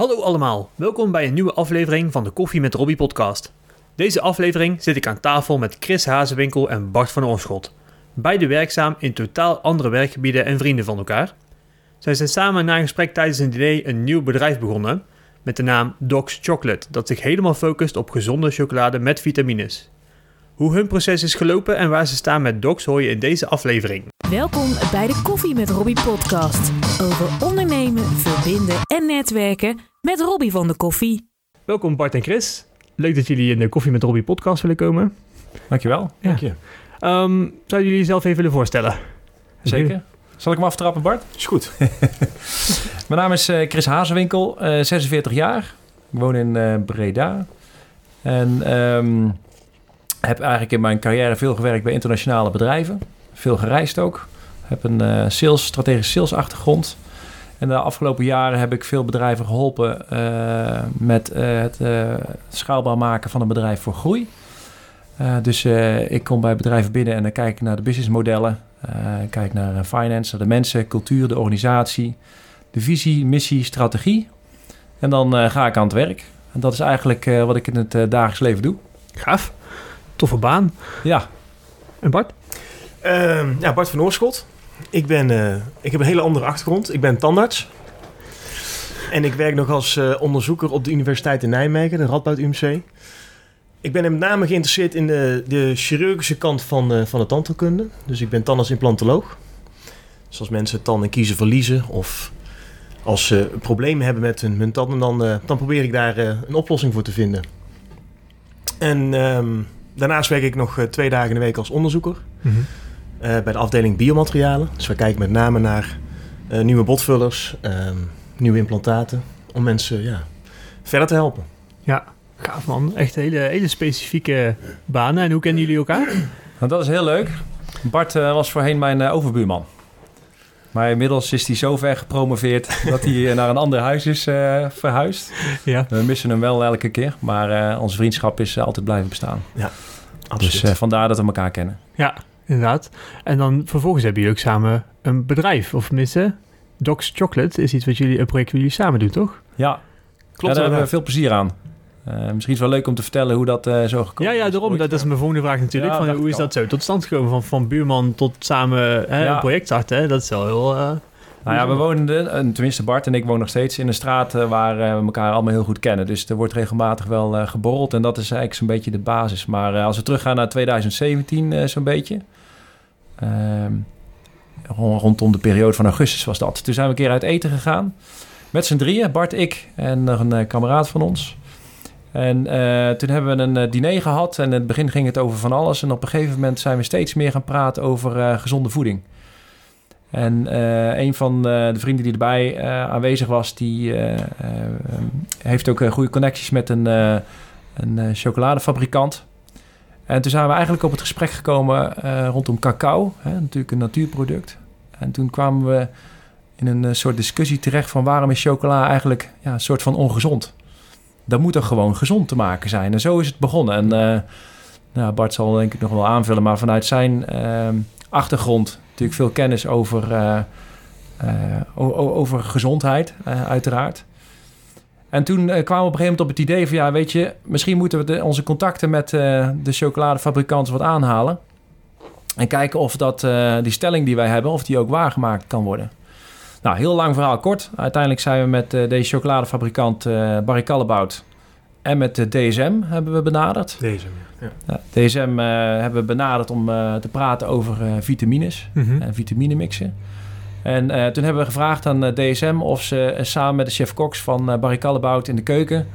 Hallo allemaal, welkom bij een nieuwe aflevering van de Koffie met Robbie podcast. Deze aflevering zit ik aan tafel met Chris Hazewinkel en Bart van Oorschot. Beide werkzaam in totaal andere werkgebieden en vrienden van elkaar. Zij zijn samen na een gesprek tijdens een diner een nieuw bedrijf begonnen met de naam Doc's Chocolate, dat zich helemaal focust op gezonde chocolade met vitamines. Hoe hun proces is gelopen en waar ze staan met Docs hoor je in deze aflevering. Welkom bij de Koffie met Robbie podcast. Over ondernemen, verbinden en netwerken met Robbie van de Koffie. Welkom Bart en Chris. Leuk dat jullie in de Koffie met Robbie podcast willen komen. Dankjewel. Dank je. Um, zouden jullie jezelf even willen voorstellen? Zeker. Zal ik hem aftrappen, Bart? Is goed. Mijn naam is eh, Chris Hazewinkel, uh, 46 jaar. Ik woon in uh, Breda. En um, heb eigenlijk in mijn carrière veel gewerkt bij internationale bedrijven. Veel gereisd ook. Heb een uh, sales, sales achtergrond. En de afgelopen jaren heb ik veel bedrijven geholpen uh, met uh, het schaalbaar maken van een bedrijf voor groei. dus ik kom bij bedrijven binnen en dan kijk ik naar de businessmodellen. kijk naar finance, naar de mensen, cultuur, de organisatie, de visie, missie, strategie. En dan ga ik aan het werk. En dat is eigenlijk wat ik in het dagelijks leven doe. Gaaf. Toffe baan. Ja. En Bart? Uh, ja, Bart van Oorschot. Ik, ben, uh, ik heb een hele andere achtergrond. Ik ben tandarts. En ik werk nog als uh, onderzoeker op de Universiteit in Nijmegen, de Radboud UMC. Ik ben met name geïnteresseerd in de, de chirurgische kant van, uh, van de tandheelkunde. Dus ik ben tandarts-implantoloog. Dus als mensen tanden kiezen verliezen of als ze problemen hebben met hun, hun tanden, dan, dan probeer ik daar een oplossing voor te vinden. En um, daarnaast werk ik nog twee dagen in de week als onderzoeker. Mm -hmm. uh, bij de afdeling biomaterialen. Dus we kijken met name naar uh, nieuwe botvullers, um, nieuwe implantaten. Om mensen ja, verder te helpen. Ja, gaaf man. Echt hele, hele specifieke banen. En hoe kennen jullie elkaar? Nou, dat is heel leuk. Bart uh, was voorheen mijn overbuurman. Maar inmiddels is hij zo ver gepromoveerd dat hij naar een ander huis is uh, verhuisd. Ja. We missen hem wel elke keer, maar uh, onze vriendschap is uh, altijd blijven bestaan. Ja, absoluut. Dus vandaar dat we elkaar kennen. Ja, inderdaad. En dan vervolgens hebben jullie ook samen een bedrijf, of tenminste, Doc's Chocolate is iets wat jullie, een project wat jullie samen doen, toch? Ja, klopt. Ja, daar hebben we veel plezier aan. Uh, misschien is het wel leuk om te vertellen hoe dat uh, zo gekomen is. Ja, ja, daarom. Is. Dat, is mijn volgende vraag natuurlijk. Ja, van, hoe is dat zo tot stand gekomen? Van, van buurman tot samen hè, ja. een project starten. Hè? Dat is wel heel... Uh, nou ja, we woonden, tenminste Bart en ik wonen nog steeds in een straat waar we elkaar allemaal heel goed kennen. Dus er wordt regelmatig wel geborreld en dat is eigenlijk zo'n beetje de basis. Maar als we teruggaan naar 2017 zo'n beetje, ehm, rondom de periode van augustus was dat. Toen zijn we een keer uit eten gegaan met z'n drieën, Bart, ik en nog een kameraad van ons. En uh, toen hebben we een uh, diner gehad en in het begin ging het over van alles. En op een gegeven moment zijn we steeds meer gaan praten over uh, gezonde voeding. En een van de vrienden die erbij aanwezig was, die heeft ook goede connecties met een, een chocoladefabrikant. En toen zijn we eigenlijk op het gesprek gekomen rondom cacao, hè, natuurlijk een natuurproduct. En toen kwamen we in een soort discussie terecht van waarom is chocola eigenlijk ja, een soort van ongezond dat moet er gewoon gezond te maken zijn. En zo is het begonnen. En uh, nou, Bart zal denk ik nog wel aanvullen, maar vanuit zijn uh, achtergrond natuurlijk veel kennis over, uh, over gezondheid, uiteraard. En toen kwamen we op een gegeven moment op het idee van... ja, weet je, misschien moeten we de, onze contacten met de chocoladefabrikanten wat aanhalen... en kijken of dat, die stelling die wij hebben, of die ook waargemaakt kan worden. Nou, heel lang verhaal kort. Uiteindelijk zijn we met uh, deze chocoladefabrikant uh, Barry Callebaut en met de DSM hebben we benaderd. DSM, ja. ja DSM uh, hebben we benaderd om te praten over vitamines mm -hmm. en vitaminemixen. En toen hebben we gevraagd aan DSM of ze samen met de chef-koks van Barry Callebaut in de keuken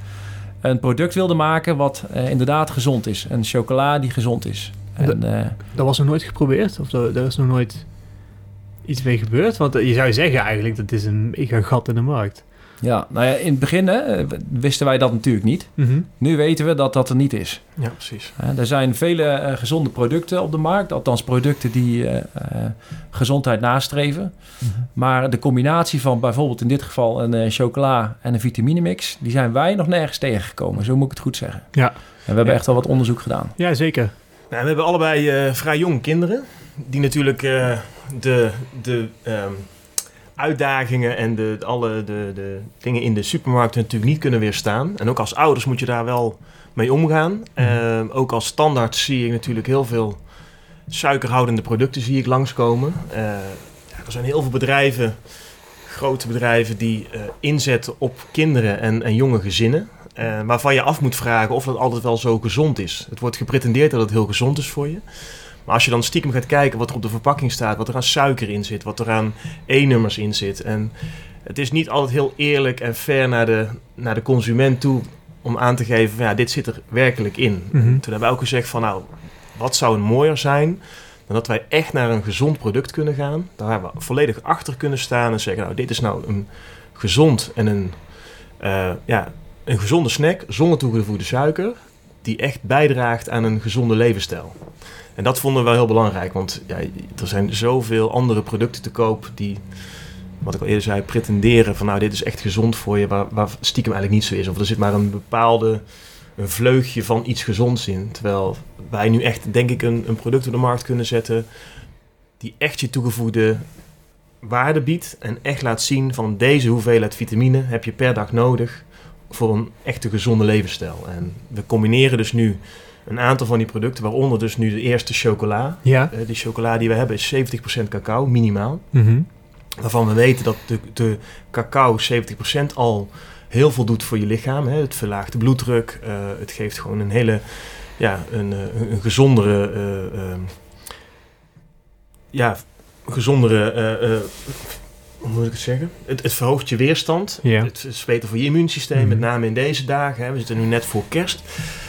een product wilden maken wat inderdaad gezond is. Een chocola die gezond is. En, dat was nog nooit geprobeerd? Of dat, dat is nog nooit iets mee gebeurd? Want je zou zeggen eigenlijk dat is een mega gat in de markt. Ja, nou ja, in het begin hè, wisten wij dat natuurlijk niet. Mm -hmm. Nu weten we dat dat er niet is. Ja, precies. Er zijn vele uh, gezonde producten op de markt. Althans producten die uh, gezondheid nastreven. Mm -hmm. Maar de combinatie van bijvoorbeeld in dit geval een chocola en een vitaminemix... die zijn wij nog nergens tegengekomen. Zo moet ik het goed zeggen. Ja. En we hebben ja. echt wel wat onderzoek gedaan. Ja, zeker. Nou, we hebben allebei vrij jonge kinderen... die natuurlijk de, de um, uitdagingen en de, alle de, de dingen in de supermarkten natuurlijk niet kunnen weerstaan. En ook als ouders moet je daar wel mee omgaan. Uh, ook als standaard zie ik natuurlijk heel veel suikerhoudende producten zie ik langskomen. Uh, ja, er zijn heel veel bedrijven, grote bedrijven, die uh, inzetten op kinderen en, en jonge gezinnen. Waarvan je af moet vragen of dat altijd wel zo gezond is. Het wordt gepretendeerd dat het heel gezond is voor je. Maar als je dan stiekem gaat kijken wat er op de verpakking staat, wat er aan suiker in zit, wat er aan E-nummers in zit. En het is niet altijd heel eerlijk en fair naar de, naar de consument toe om aan te geven van ja, dit zit er werkelijk in. Mm -hmm. Toen hebben we ook gezegd van nou, wat zou mooier zijn dan dat wij echt naar een gezond product kunnen gaan. Daar we volledig achter kunnen staan en zeggen nou, dit is nou een gezond en een, uh, ja, een gezonde snack zonder toegevoegde suiker die echt bijdraagt aan een gezonde levensstijl. En dat vonden we wel heel belangrijk, want ja, er zijn zoveel andere producten te koop die, wat ik al eerder zei, pretenderen van nou dit is echt gezond voor je, waar, waar stiekem eigenlijk niet zo is. Of er zit maar een bepaalde een vleugje van iets gezonds in. Terwijl wij nu echt, denk ik, een, een product op de markt kunnen zetten die echt je toegevoegde waarde biedt en echt laat zien van deze hoeveelheid vitamine heb je per dag nodig voor een echte gezonde levensstijl. En we combineren dus nu een aantal van die producten, waaronder dus nu de eerste chocola. Ja. Uh, die chocola die we hebben is 70% cacao, minimaal. Mm -hmm. Waarvan we weten dat de, de cacao 70% al heel veel doet voor je lichaam. Hè. Het verlaagt de bloeddruk, uh, het geeft gewoon een hele, ja, een, een, een gezondere, uh, uh, ja, gezondere, hoe moet ik het zeggen? Het, het verhoogt je weerstand. Ja. Het is beter voor je immuunsysteem, mm. met name in deze dagen. Hè. We zitten nu net voor kerst.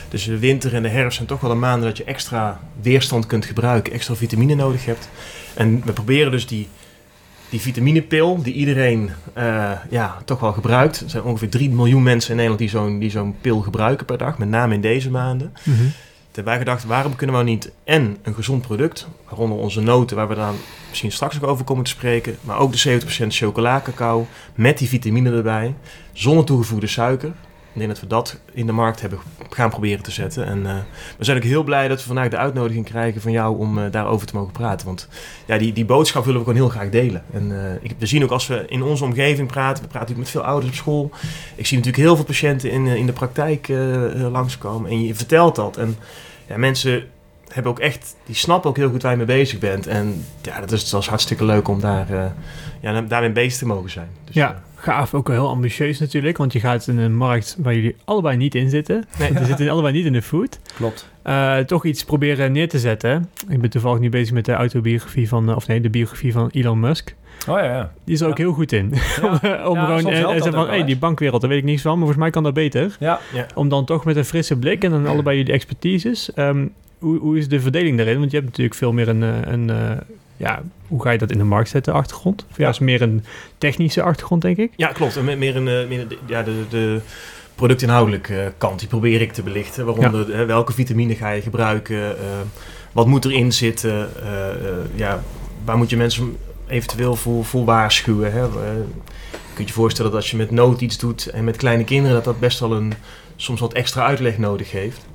Dus de winter en de herfst zijn toch wel de maanden dat je extra weerstand kunt gebruiken, extra vitamine nodig hebt. En we proberen dus die, die vitaminepil, die iedereen uh, ja, toch wel gebruikt. Er zijn ongeveer 3 miljoen mensen in Nederland die zo'n, die zo'n pil gebruiken per dag, met name in deze maanden. Mm -hmm. Hebben wij gedacht, waarom kunnen we niet en een gezond product, waaronder onze noten, waar we dan misschien straks nog over komen te spreken, maar ook de 70% chocola cacao met die vitamine erbij, zonder toegevoegde suiker. Ik denk dat we dat in de markt hebben gaan proberen te zetten. En uh, we zijn ook heel blij dat we vandaag de uitnodiging krijgen van jou om uh, daarover te mogen praten. Want ja, die, die boodschap willen we gewoon heel graag delen. En uh, ik, we zien ook als we in onze omgeving praten, we praten natuurlijk met veel ouders op school. Ik zie natuurlijk heel veel patiënten in, in de praktijk langskomen. En je vertelt dat. En ja, mensen hebben ook echt, die snappen ook heel goed waar je mee bezig bent. En ja, dat is, dat is hartstikke leuk om daar, ja, daarmee bezig te mogen zijn. Dus, ja gaaf, ook wel heel ambitieus natuurlijk, want je gaat in een markt waar jullie allebei niet in zitten. Nee, we zitten allebei niet in de food. Klopt. Uh, toch iets proberen neer te zetten. Ik ben toevallig nu bezig met de autobiografie van, of nee, de biografie van Elon Musk. Oh ja, ja. Die is er ja. ook heel goed in. Ja. om Ja, gewoon en, en van, hey, die bankwereld, daar weet ik niks van, maar volgens mij kan dat beter. Ja, Om dan toch met een frisse blik en dan allebei jullie expertises. ehm, hoe, hoe is de verdeling daarin? Want je hebt natuurlijk veel meer een, eh, een eh, ja, hoe ga je dat in de markt zetten, achtergrond? Of ja, Ja. is meer een technische achtergrond, denk ik. Ja, klopt. En me- meer een, eh, meer de, ja, de, de productinhoudelijke eh, kant, die probeer ik te belichten. Waaronder welke vitamine ga je gebruiken, eh, wat moet erin zitten, ja, waar moet je mensen eventueel voor, voor waarschuwen. Hè? Je kunt je voorstellen dat als je met nood iets doet en met kleine kinderen, dat dat best wel een, soms wat extra uitleg nodig heeft.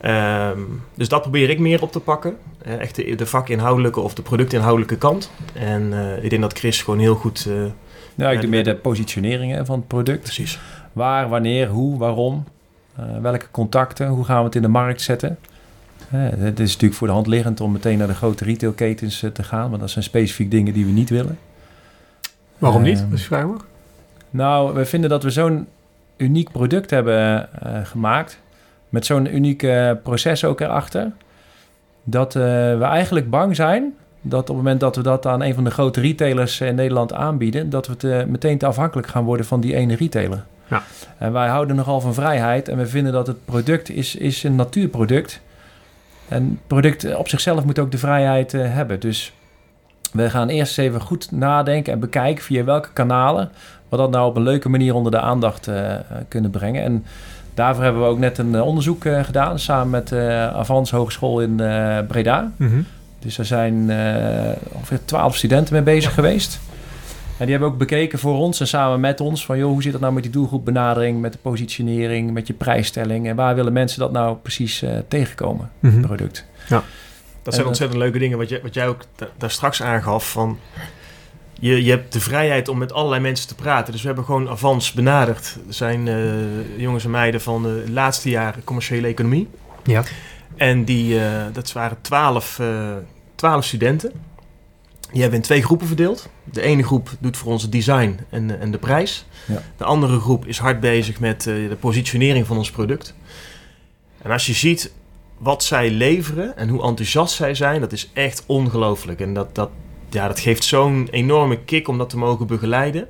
Ehm, dus dat probeer ik meer op te pakken. Eh, echt de, de vakinhoudelijke of de productinhoudelijke kant. En eh, ik denk dat Chris gewoon heel goed... eh, ja ik doe meer de positionering hè, van het product. precies. Waar, wanneer, hoe, waarom. Eh, welke contacten, hoe gaan we het in de markt zetten. Het is natuurlijk voor de hand liggend om meteen naar de grote retailketens te gaan. Want dat zijn specifiek dingen die we niet willen. Waarom niet? Je vraagt mag. Nou, we vinden dat we zo'n uniek product hebben eh, gemaakt. Met zo'n uniek eh, proces ook erachter. Dat eh, we eigenlijk bang zijn dat op het moment dat we dat aan een van de grote retailers in Nederland aanbieden, dat we te, meteen te afhankelijk gaan worden van die ene retailer. Ja. En wij houden nogal van vrijheid en we vinden dat het product is, is een natuurproduct. En het product op zichzelf moet ook de vrijheid eh, hebben. Dus we gaan eerst even goed nadenken en bekijken via welke kanalen we dat nou op een leuke manier onder de aandacht eh, eh, kunnen brengen. En daarvoor hebben we ook net een eh, onderzoek eh, gedaan samen met de Avans Hogeschool in eh, Breda. Mhm. Dus er zijn eh, ongeveer twaalf studenten mee bezig geweest. En die hebben ook bekeken voor ons en samen met ons van joh, hoe zit het nou met die doelgroepbenadering, met de positionering, met je prijsstelling en waar willen mensen dat nou precies eh, tegenkomen, Mhm. het product. Dat zijn En, eh, ontzettend leuke dingen wat, jij wat jij ook da- daar straks aangaf van... je, je hebt de vrijheid om met allerlei mensen te praten. Dus we hebben gewoon Avans benaderd. Er zijn eh, jongens en meiden van de laatste jaren commerciële economie. Ja. En die, eh, dat waren twaalf, eh, twaalf studenten. Die hebben in twee groepen verdeeld. De ene groep doet voor ons het design en, en de prijs. Ja. De andere groep is hard bezig met de positionering van ons product. En als je ziet wat zij leveren en hoe enthousiast zij zijn, dat is echt ongelooflijk. En dat, dat, ja, dat geeft zo'n enorme kick om dat te mogen begeleiden.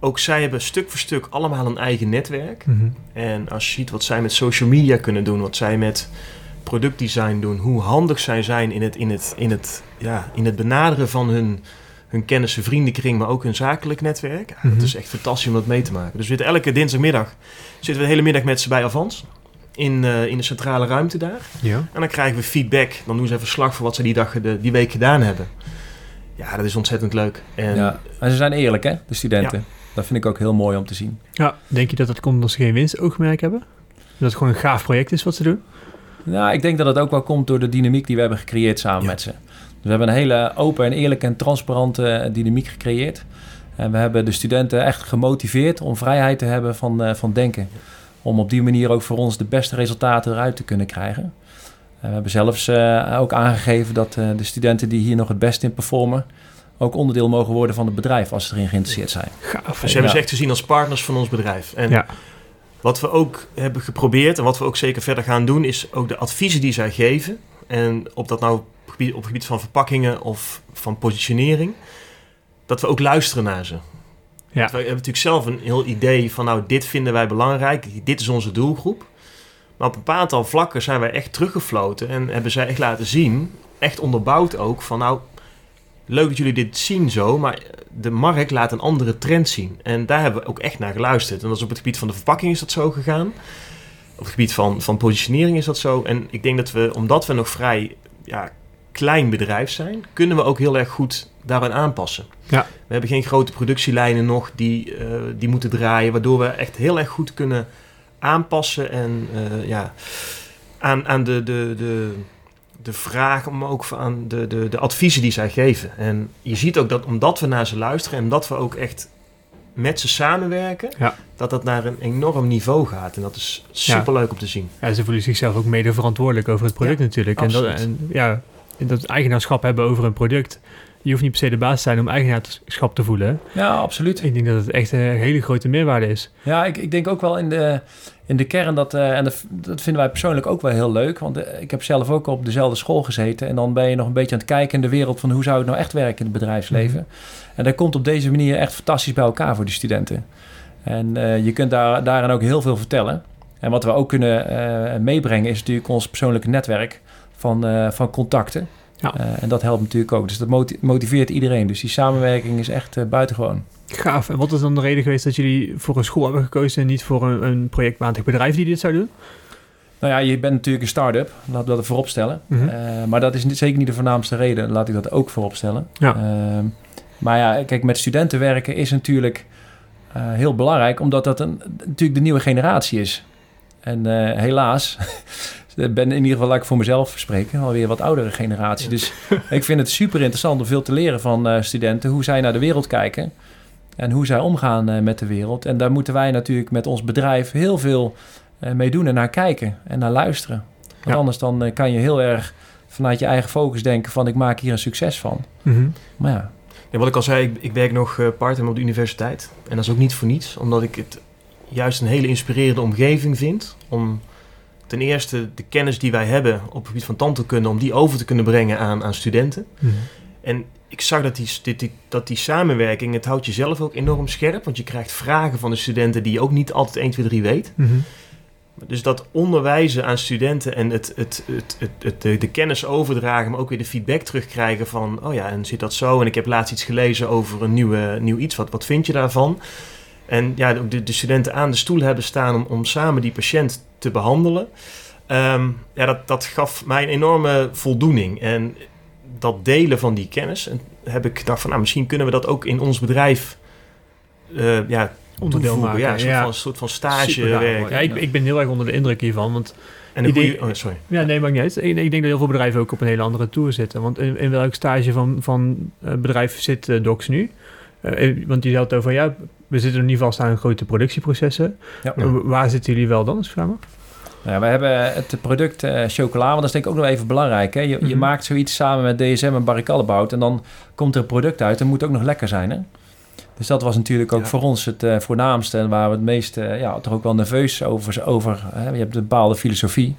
Ook zij hebben stuk voor stuk allemaal een eigen netwerk. Mhm. En als je ziet wat zij met social media kunnen doen, wat zij met productdesign doen, hoe handig zij zijn in het, in het, in het, ja, in het benaderen van hun, hun kennissen, vriendenkring, maar ook hun zakelijk netwerk. Ja, Mhm. Het is echt fantastisch om dat mee te maken. Dus we zitten elke dinsdagmiddag zitten we de hele middag met ze bij Avans. In, eh, in de centrale ruimte daar. Ja. En dan krijgen we feedback. Dan doen ze even verslag van wat ze die, dag, de, die week gedaan hebben. Ja, dat is ontzettend leuk. En Ja. En ze zijn eerlijk, hè, de studenten. Dat vind ik ook heel mooi om te zien. ja. Denk je dat dat komt omdat ze geen winstoogmerk hebben? Dat het gewoon een gaaf project is wat ze doen? Nou, ik denk dat het ook wel komt door de dynamiek die we hebben gecreëerd samen Ja. met ze. Dus we hebben een hele open en eerlijke en transparante eh, dynamiek gecreëerd. En we hebben de studenten echt gemotiveerd om vrijheid te hebben van, eh, van denken. Om op die manier ook voor ons de beste resultaten eruit te kunnen krijgen. En we hebben zelfs eh, ook aangegeven dat eh, de studenten die hier nog het best in performen... ook onderdeel mogen worden van het bedrijf als ze erin geïnteresseerd zijn. Gaaf. Dus ze hebben Ja. ze echt gezien als partners van ons bedrijf. En Ja. wat we ook hebben geprobeerd en wat we ook zeker verder gaan doen, is ook de adviezen die zij geven. En op dat nou op het gebied van verpakkingen of van positionering, dat we ook luisteren naar ze. Ja. Wij hebben natuurlijk zelf een heel idee van, nou, dit vinden wij belangrijk, dit is onze doelgroep. Maar op een paar aantal vlakken zijn wij echt teruggefloten en hebben zij echt laten zien, echt onderbouwd ook, van nou, leuk dat jullie dit zien zo, maar de markt laat een andere trend zien. En daar hebben we ook echt naar geluisterd. En dat is op het gebied van de verpakking is dat zo gegaan. Op het gebied van, van positionering is dat zo. En ik denk dat we, omdat we nog vrij ja, klein bedrijf zijn, kunnen we ook heel erg goed daaraan aanpassen. Ja. We hebben geen grote productielijnen nog die, eh, die moeten draaien, waardoor we echt heel erg goed kunnen aanpassen en eh, ja, aan, aan de, de, de, de vraag, maar ook aan de, de, de adviezen die zij geven. En je ziet ook dat omdat we naar ze luisteren en omdat we ook echt met ze samenwerken, Ja. dat dat naar een enorm niveau gaat. En dat is superleuk om te zien. Ja, ze voelen zichzelf ook mede verantwoordelijk over het product Ja, natuurlijk. En, dat, en ja, dat eigenaarschap hebben over een product. Je hoeft niet per se de baas te zijn om eigenaarschap te voelen. Ja, absoluut. Ik denk dat het echt een hele grote meerwaarde is. Ja, ik, ik denk ook wel in de, in de kern dat, eh, en dat, dat vinden wij persoonlijk ook wel heel leuk. Want eh, ik heb zelf ook op dezelfde school gezeten. En dan ben je nog een beetje aan het kijken in de wereld van hoe zou het nou echt werken in het bedrijfsleven. En dat komt op deze manier echt fantastisch bij elkaar voor die studenten. En eh, je kunt daar, daarin ook heel veel vertellen. En wat we ook kunnen meebrengen is natuurlijk ons persoonlijke netwerk van, van contacten. Ja. Eh, en dat helpt natuurlijk ook. Dus dat moti- motiveert iedereen. Dus die samenwerking is echt eh, buitengewoon. Gaaf. En wat is dan de reden geweest dat jullie voor een school hebben gekozen en niet voor een, een projectmatig bedrijf die dit zou doen? Nou ja, je bent natuurlijk een start-up. Laten we dat voorop stellen. Mhm. Eh, maar dat is niet, zeker niet de voornaamste reden. Laat ik dat ook voorop stellen. Ja. Ehm, maar ja, kijk, met studenten werken is natuurlijk heel belangrijk. Omdat dat een, natuurlijk de nieuwe generatie is. En helaas, ben in ieder geval, laat ik voor mezelf spreken, alweer wat oudere generatie. Dus ik vind het super interessant om veel te leren van eh, studenten. Hoe zij naar de wereld kijken. En hoe zij omgaan eh, met de wereld. En daar moeten wij natuurlijk met ons bedrijf heel veel eh, mee doen en naar kijken en naar luisteren. Want Ja. anders dan eh, kan je heel erg vanuit je eigen focus denken van ik maak hier een succes van. Mhm. Maar ja, Ja, wat ik al zei, ik, ik werk nog eh, part-time op de universiteit. En dat is ook niet voor niets, omdat ik het juist een hele inspirerende omgeving vind. Om ten eerste de kennis die wij hebben op het gebied van tandheelkunde, om die over te kunnen brengen aan, aan studenten. Mhm. En ik zag dat die, dit- die- dat die samenwerking, het houdt jezelf ook enorm scherp. Want je krijgt vragen van de studenten die je ook niet altijd 1, 2, 3 weet. Mhm. Dus dat onderwijzen aan studenten en het, het, het, het, het- de, de kennis overdragen, maar ook weer de feedback terugkrijgen van, oh ja, en zit dat zo? En ik heb laatst iets gelezen over een nieuwe, nieuw iets, wat, wat vind je daarvan? En ja, ook de, de studenten aan de stoel hebben staan om, om samen die patiënt te behandelen. Ehm, ja, dat, dat gaf mij een enorme voldoening. En dat delen van die kennis, en heb ik gedacht van, nou, misschien kunnen we dat ook in ons bedrijf eh, ja, Onderdeel maken. Ja, een soort, ja. Van, een soort van stage Supergaaf, werk. hoor. Ja, ik, ik ben heel erg onder de indruk hiervan. Want En goede... Oh, sorry. ja, nee, maakt niet uit. Ik, ik denk dat heel veel bedrijven ook op een hele andere tour zitten. Want in, in welk stage van, van eh, bedrijf zit eh, Docs nu? Want je had het over, ja, we zitten nog niet vast aan grote productieprocessen. Ja. Waar zitten jullie wel dan, als ik? Nou we hebben het product eh, chocola, want dat is denk ik ook nog even belangrijk. Hè? Je, je Mhm. maakt zoiets samen met DSM en Barry Callebaut en dan komt er een product uit en moet ook nog lekker zijn. Hè? Dus dat was natuurlijk ook Ja. voor ons het eh, voornaamste en waar we het meest, eh, ja, toch ook wel nerveus over. over hè? Je hebt een bepaalde filosofie.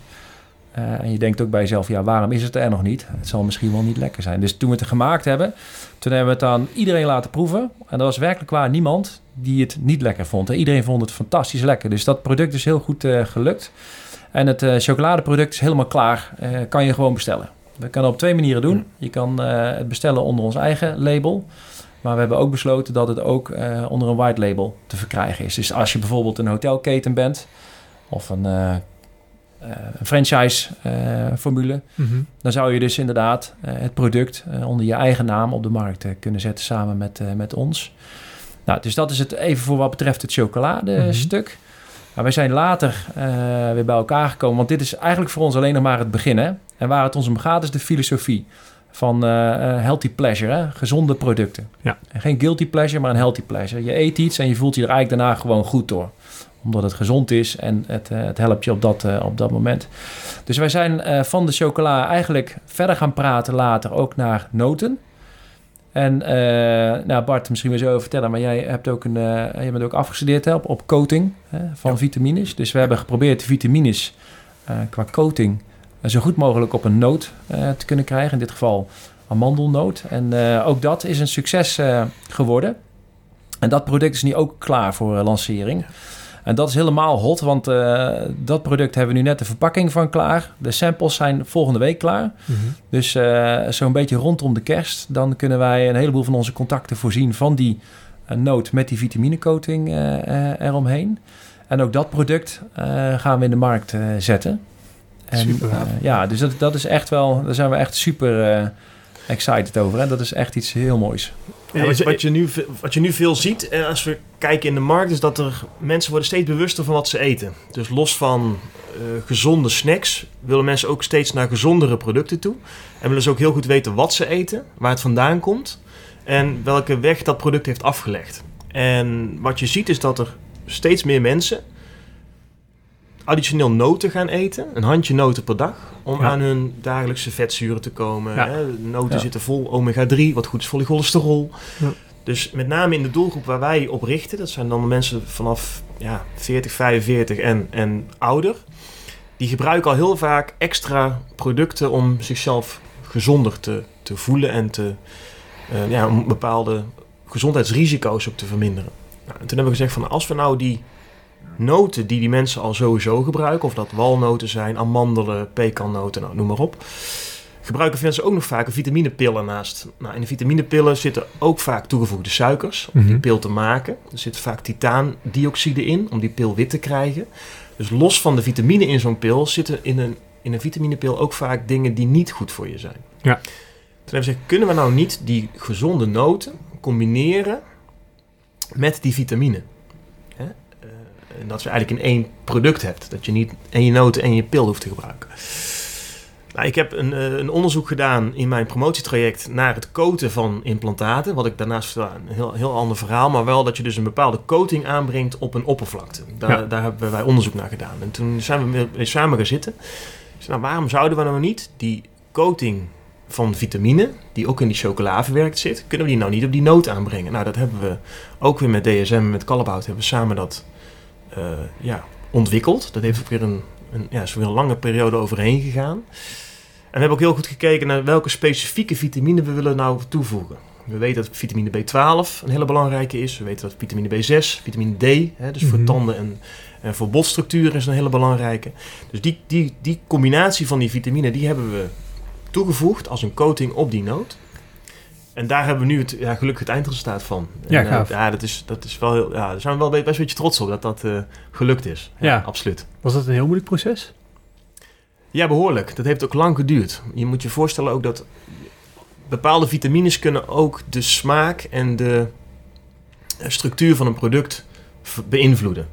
En je denkt ook bij jezelf, ja, waarom is het er nog niet? Het zal misschien wel niet lekker zijn. Dus toen we het gemaakt hebben, toen hebben we het aan iedereen laten proeven. En er was werkelijk waar niemand die het niet lekker vond. En iedereen vond het fantastisch lekker. Dus dat product is heel goed eh, gelukt. En het eh, chocoladeproduct is helemaal klaar. Eh, kan je gewoon bestellen. We kunnen het op twee manieren doen. Je kan het bestellen onder ons eigen label. Maar we hebben ook besloten dat het ook onder een white label te verkrijgen is. Dus als je bijvoorbeeld een hotelketen bent of een, eh, een franchise eh, formule, dan zou je dus inderdaad het product onder je eigen naam op de markt kunnen zetten samen met, met ons. Nou, dus dat is het even voor wat betreft het chocoladestuk. Nou, wij zijn later eh, weer bij elkaar gekomen, want dit is eigenlijk voor ons alleen nog maar het begin. Hè? En waar het ons om gaat is de filosofie van eh, eh, healthy pleasure, hè? gezonde producten. Ja. En geen guilty pleasure, maar een healthy pleasure. Je eet iets en je voelt je er eigenlijk daarna gewoon goed door omdat het gezond is en het, het helpt je op dat, op dat moment. Dus wij zijn van de chocola eigenlijk verder gaan praten later ook naar noten. En eh, nou Bart, misschien wil je zo over vertellen, maar jij hebt ook een, eh, je bent ook afgestudeerd hè, op, op coating hè, van vitamines. Dus we hebben geprobeerd de vitamines eh, qua coating zo goed mogelijk op een noot te kunnen krijgen. In dit geval amandelnoot. En ook dat is een succes geworden. En dat product is nu ook klaar voor lancering. En dat is helemaal hot, want eh, dat product hebben we nu net de verpakking van klaar. De samples zijn volgende week klaar. Dus eh, zo'n beetje rondom de kerst, dan kunnen wij een heleboel van onze contacten voorzien van die eh, noot met die vitaminecoating eromheen. En ook dat product gaan we in de markt zetten. En, Super. ja, dus dat, dat is echt wel, daar zijn we echt super excited over. Hè? Dat is echt iets heel moois. Ja, wat, je, wat, je nu, wat je nu veel ziet, eh, als we kijken in de markt, is dat er mensen worden steeds bewuster van wat ze eten. Dus los van eh, gezonde snacks willen mensen ook steeds naar gezondere producten toe. En willen ze ook heel goed weten wat ze eten, waar het vandaan komt en welke weg dat product heeft afgelegd. En wat je ziet is dat er steeds meer mensen additioneel noten gaan eten, een handje noten per dag, om Ja. aan hun dagelijkse vetzuren te komen. Ja. Hè? Noten Ja. zitten vol omega-3, wat goed is voor je cholesterol. Ja. Dus met name in de doelgroep waar wij op richten, dat zijn dan mensen vanaf ja, 40, 45 en, en ouder. Die gebruiken al heel vaak extra producten om zichzelf gezonder te, te voelen en te, eh, ja, om bepaalde gezondheidsrisico's ook te verminderen. Nou, en toen hebben we gezegd van als we nou die noten die die mensen al sowieso gebruiken, of dat walnoten zijn, amandelen, pekannoten, nou, noem maar op, gebruiken mensen ook nog vaak een vitaminepillen naast. Nou, in de vitaminepillen zitten ook vaak toegevoegde suikers om die Mhm. pil te maken. Er zit vaak titaandioxide in om die pil wit te krijgen. Dus los van de vitamine in zo'n pil zitten in een, in een vitaminepil ook vaak dingen die niet goed voor je zijn. Ja. Toen hebben we gezegd, kunnen we nou niet die gezonde noten combineren met die vitamine? Dat je eigenlijk in één product hebt. Dat je niet en je noten en je pil hoeft te gebruiken. Nou, ik heb een, eh, een onderzoek gedaan in mijn promotietraject naar het coaten van implantaten. Wat ik daarnaast een heel, heel ander verhaal, maar wel dat je dus een bepaalde coating aanbrengt op een oppervlakte. Daar, Ja. daar hebben wij onderzoek naar gedaan. En toen zijn we weer- samen gaan zitten. Zei, nou, waarom zouden we nou niet die coating van vitamine, die ook in die chocola verwerkt zit, kunnen we die nou niet op die noot aanbrengen? Nou, dat hebben we ook weer met DSM en met Callebaut hebben we samen dat ja, ontwikkeld. Dat heeft ook weer een, een, ja, is weer een lange periode overheen gegaan. En we hebben ook heel goed gekeken naar welke specifieke vitamine we willen nou toevoegen. We weten dat vitamine B12 een hele belangrijke is. We weten dat vitamine B6, vitamine D, hè, dus voor Mhm. tanden en, en voor botstructuur is een hele belangrijke. Dus die, die, die combinatie van die vitamine, die hebben we toegevoegd als een coating op die noot. En daar hebben we nu het, ja, gelukkig het eindresultaat van. Ja, En, eh, gaaf. ja, dat is, dat is wel heel, ja, daar zijn we wel best een beetje trots op dat dat eh, gelukt is. Ja, Ja. absoluut. Was dat een heel moeilijk proces? Ja, behoorlijk. Dat heeft ook lang geduurd. Je moet je voorstellen ook dat bepaalde vitamines kunnen ook de smaak en de eh, structuur van een product beïnvloeden.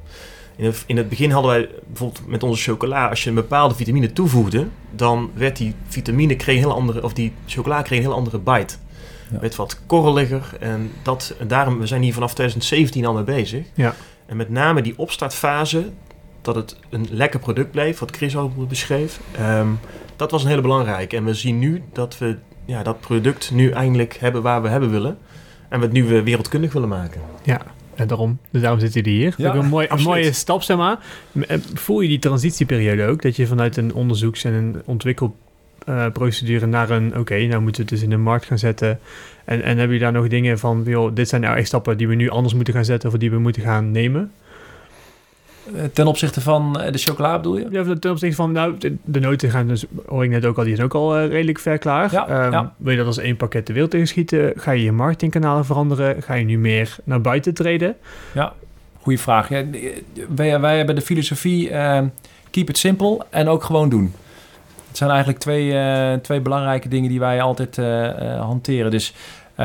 In het, in het begin hadden wij bijvoorbeeld met onze chocola, als je een bepaalde vitamine toevoegde, dan werd die vitamine kreeg een heel andere, of die chocola kreeg een heel andere bite. Ja. werd wat korreliger. En, dat, en daarom, we zijn hier vanaf 2017 al mee bezig. Ja. En met name die opstartfase, dat het een lekker product bleef, wat Chris al beschreef. ehm, dat was een hele belangrijke. En we zien nu dat we ja, dat product nu eindelijk hebben waar we hebben willen. En we het nu wereldkundig willen maken. Ja, daarom. Dus daarom zitten jullie hier. Ja, Ook een, mooi, een mooie stap, zeg maar. Eh, Voel je die transitieperiode ook? Dat je vanuit een onderzoeks- en een ontwikkelprocedure naar een... Oké, nou moeten we het dus in de markt gaan zetten. En, en heb je daar nog dingen van... Joh, dit zijn nou echt stappen die we nu anders moeten gaan zetten... of die we moeten gaan nemen? Eh, Ten opzichte van eh, de chocola bedoel je? Ja, ten opzichte van... Nou, de, noten gaan dus... Hoor ik net ook al, die zijn ook al eh, redelijk ver klaar. Ja, Ehm, ja. Wil je dat als één pakket de wereld inschieten? Ga je je marketingkanalen veranderen? Ga je nu meer naar buiten treden? Goeie vraag. Ja, wij, wij hebben de filosofie eh, keep it simple en ook gewoon doen. Zijn eigenlijk twee, eh, twee belangrijke dingen die wij altijd eh, eh, hanteren. Dus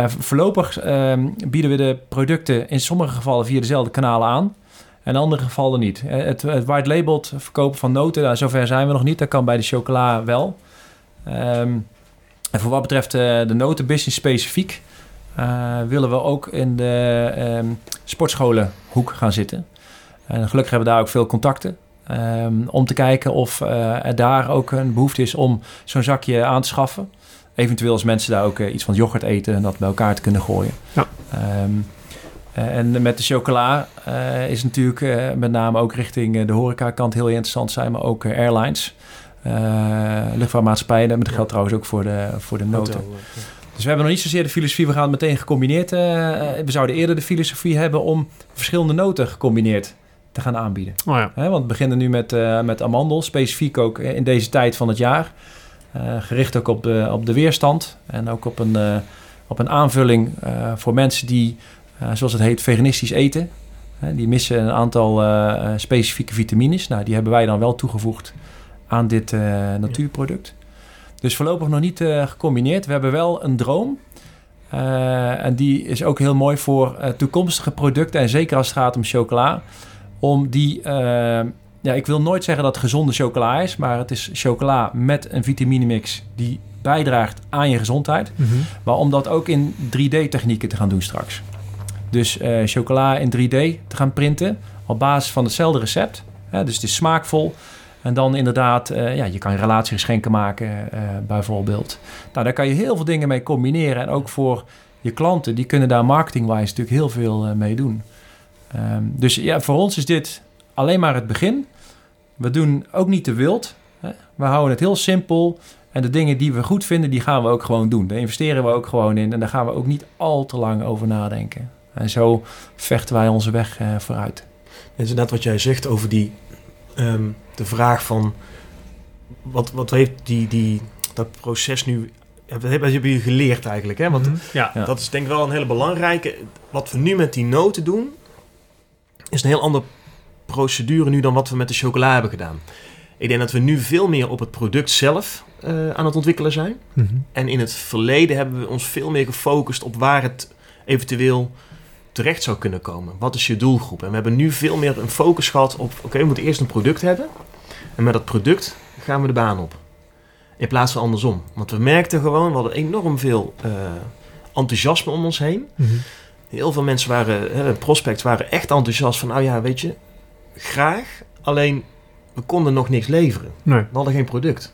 voorlopig eh, bieden we de producten in sommige gevallen via dezelfde kanalen aan. En in andere gevallen niet. Het, het white labeled verkopen van noten, nou, zover zijn we nog niet. Dat kan bij de chocola wel. Ehm, en voor wat betreft de notenbusiness specifiek... willen we ook in de ehm, sportscholenhoek gaan zitten. En gelukkig hebben we daar ook veel contacten. Ehm, om te kijken of eh, er daar ook een behoefte is om zo'n zakje aan te schaffen. Eventueel als mensen daar ook eh, iets van yoghurt eten en dat bij elkaar te kunnen gooien. Ja. Ehm, eh, en met de chocola eh, is natuurlijk eh, met name ook richting de horecakant heel interessant zijn, maar ook eh, airlines, luchtvaartmaatschappijen. Dat geldt trouwens ook voor de, voor de noten. Dus we hebben nog niet zozeer de filosofie, we gaan het meteen gecombineerd. we zouden eerder de filosofie hebben om verschillende noten gecombineerd te gaan aanbieden. Oh ja. Want we beginnen nu met, eh, met amandel, specifiek ook in deze tijd van het jaar. Eh, gericht ook op de, op de weerstand en ook op een, eh, op een aanvulling voor mensen die, zoals het heet, veganistisch eten. Die missen een aantal specifieke vitamines. Nou, die hebben wij dan wel toegevoegd aan dit natuurproduct. Dus voorlopig nog niet gecombineerd. We hebben wel een droom. En die is ook heel mooi voor toekomstige producten. En zeker als het gaat om chocola. Om die, eh, ja, ik wil nooit zeggen dat het gezonde chocola is. Maar het is chocola met een vitaminemix die bijdraagt aan je gezondheid. Mhm. Maar om dat ook in 3D-technieken te gaan doen straks. Dus eh, chocola in 3D te gaan printen op basis van hetzelfde recept. Hè, dus het is smaakvol. En dan inderdaad, eh, ja, je kan relatiegeschenken maken eh, bijvoorbeeld. Nou, daar kan je heel veel dingen mee combineren. En ook voor je klanten, die kunnen daar marketingwise natuurlijk heel veel mee doen. Ehm, dus ja, voor ons is dit alleen maar het begin. We doen ook niet te wild. Hè. We houden het heel simpel. En de dingen die we goed vinden, die gaan we ook gewoon doen. Daar investeren we ook gewoon in. En daar gaan we ook niet al te lang over nadenken. En zo vechten wij onze weg eh, vooruit. Het is inderdaad wat jij zegt over die, ehm, de vraag van... Wat, wat heeft die, die, dat proces nu... Wat hebben jullie geleerd eigenlijk? Hè? Want Mhm. ja. Ja. dat is denk ik wel een hele belangrijke... Wat we nu met die noten doen... is een heel andere procedure nu dan wat we met de chocola hebben gedaan. Ik denk dat we nu veel meer op het product zelf eh, aan het ontwikkelen zijn. Mhm. En in het verleden hebben we ons veel meer gefocust op waar het eventueel terecht zou kunnen komen. Wat is je doelgroep? En we hebben nu veel meer een focus gehad op... oké, we moeten eerst een product hebben. En met dat product gaan we de baan op. In plaats van andersom. Want we merkten gewoon, we hadden enorm veel eh, enthousiasme om ons heen. Mhm. Heel veel mensen waren, hè, prospects waren echt enthousiast van... nou ja, weet je, graag. Alleen, we konden nog niks leveren. Nee. We hadden geen product.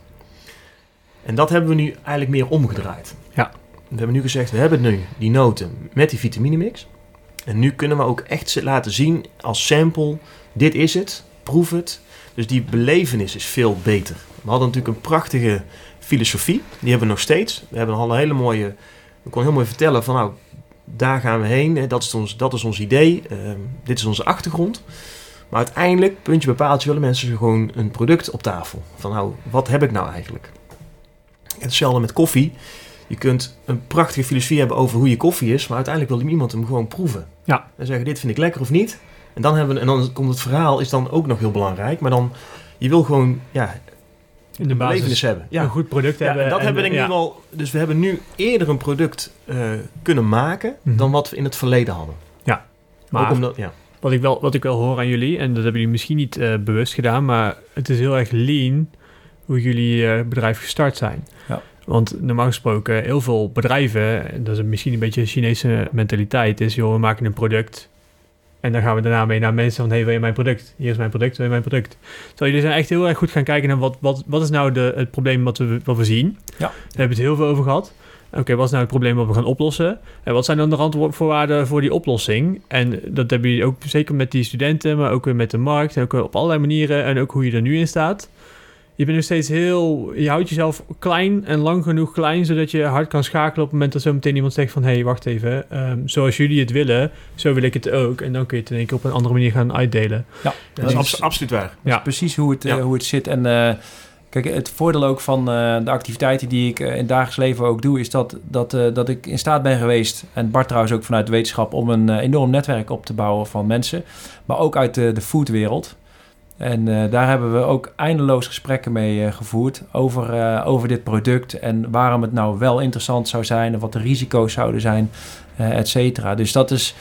En dat hebben we nu eigenlijk meer omgedraaid. Ja. We hebben nu gezegd, we hebben nu die noten met die vitaminemix. En nu kunnen we ook echt laten zien als sample, dit is het, proef het. Dus die belevenis is veel beter. We hadden natuurlijk een prachtige filosofie, die hebben we nog steeds. We hebben al een hele mooie, we konden heel mooi vertellen van nou, daar gaan we heen. hè, Dat is ons, dat is ons idee, ehm, dit is onze achtergrond. Maar uiteindelijk, puntje bepaald, willen mensen gewoon een product op tafel. Van nou, wat heb ik nou eigenlijk? En hetzelfde met koffie. Je kunt een prachtige filosofie hebben over hoe je koffie is, maar uiteindelijk wil iemand hem gewoon proeven. Ja. En zeggen, dit vind ik lekker of niet. En dan, hebben we, en dan komt het verhaal, is dan ook nog heel belangrijk. Maar dan, je wil gewoon, ja, In de basis hebben. Ja, een goed product ja, hebben. en dat en, hebben we denk ik ja. nu al. Dus we hebben nu eerder een product eh, kunnen maken Mhm. dan wat we in het verleden hadden. Maar Ook omdat, ja. wat, ik wel, wat ik wel hoor aan jullie, en dat hebben jullie misschien niet eh, bewust gedaan, maar het is heel erg lean hoe jullie eh, bedrijf gestart zijn. Ja. Want normaal gesproken, heel veel bedrijven, dat is misschien een beetje een Chinese mentaliteit, is joh, we maken een product en dan gaan we daarna mee naar mensen van, hey, wil je mijn product? Hier is mijn product, wil je mijn product? Terwijl jullie zijn echt heel erg goed gaan kijken naar wat, wat, wat is nou de, het probleem wat we, wat we zien. Ja. Daar hebben we het heel veel over gehad. Oké, wat is nou het probleem wat we gaan oplossen? En wat zijn dan de randvoorwaarden voor die oplossing? En dat hebben jullie ook zeker met die studenten, maar ook weer met de markt. En ook op allerlei manieren. En ook hoe je er nu in staat. Je bent nog steeds heel... Je houdt jezelf klein en lang genoeg klein... zodat je hard kan schakelen op het moment dat zo meteen iemand zegt van... hé, hey, wacht even. ehm, zoals jullie het willen, zo wil ik het ook. En dan kun je het in één keer op een andere manier gaan uitdelen. Ja, Dat is absoluut waar. is Ja. precies hoe het, eh, hoe het zit. En eh, kijk, het voordeel ook van eh, de activiteiten die ik in het dagelijks leven ook doe... is dat, dat, eh, dat ik in staat ben geweest... en Bart trouwens ook vanuit de wetenschap... om een enorm netwerk op te bouwen van mensen. Maar ook uit de, de foodwereld... En eh, daar hebben we ook eindeloos gesprekken mee eh, gevoerd over, eh, over dit product en waarom het nou wel interessant zou zijn en wat de risico's zouden zijn, et cetera. Dus dat is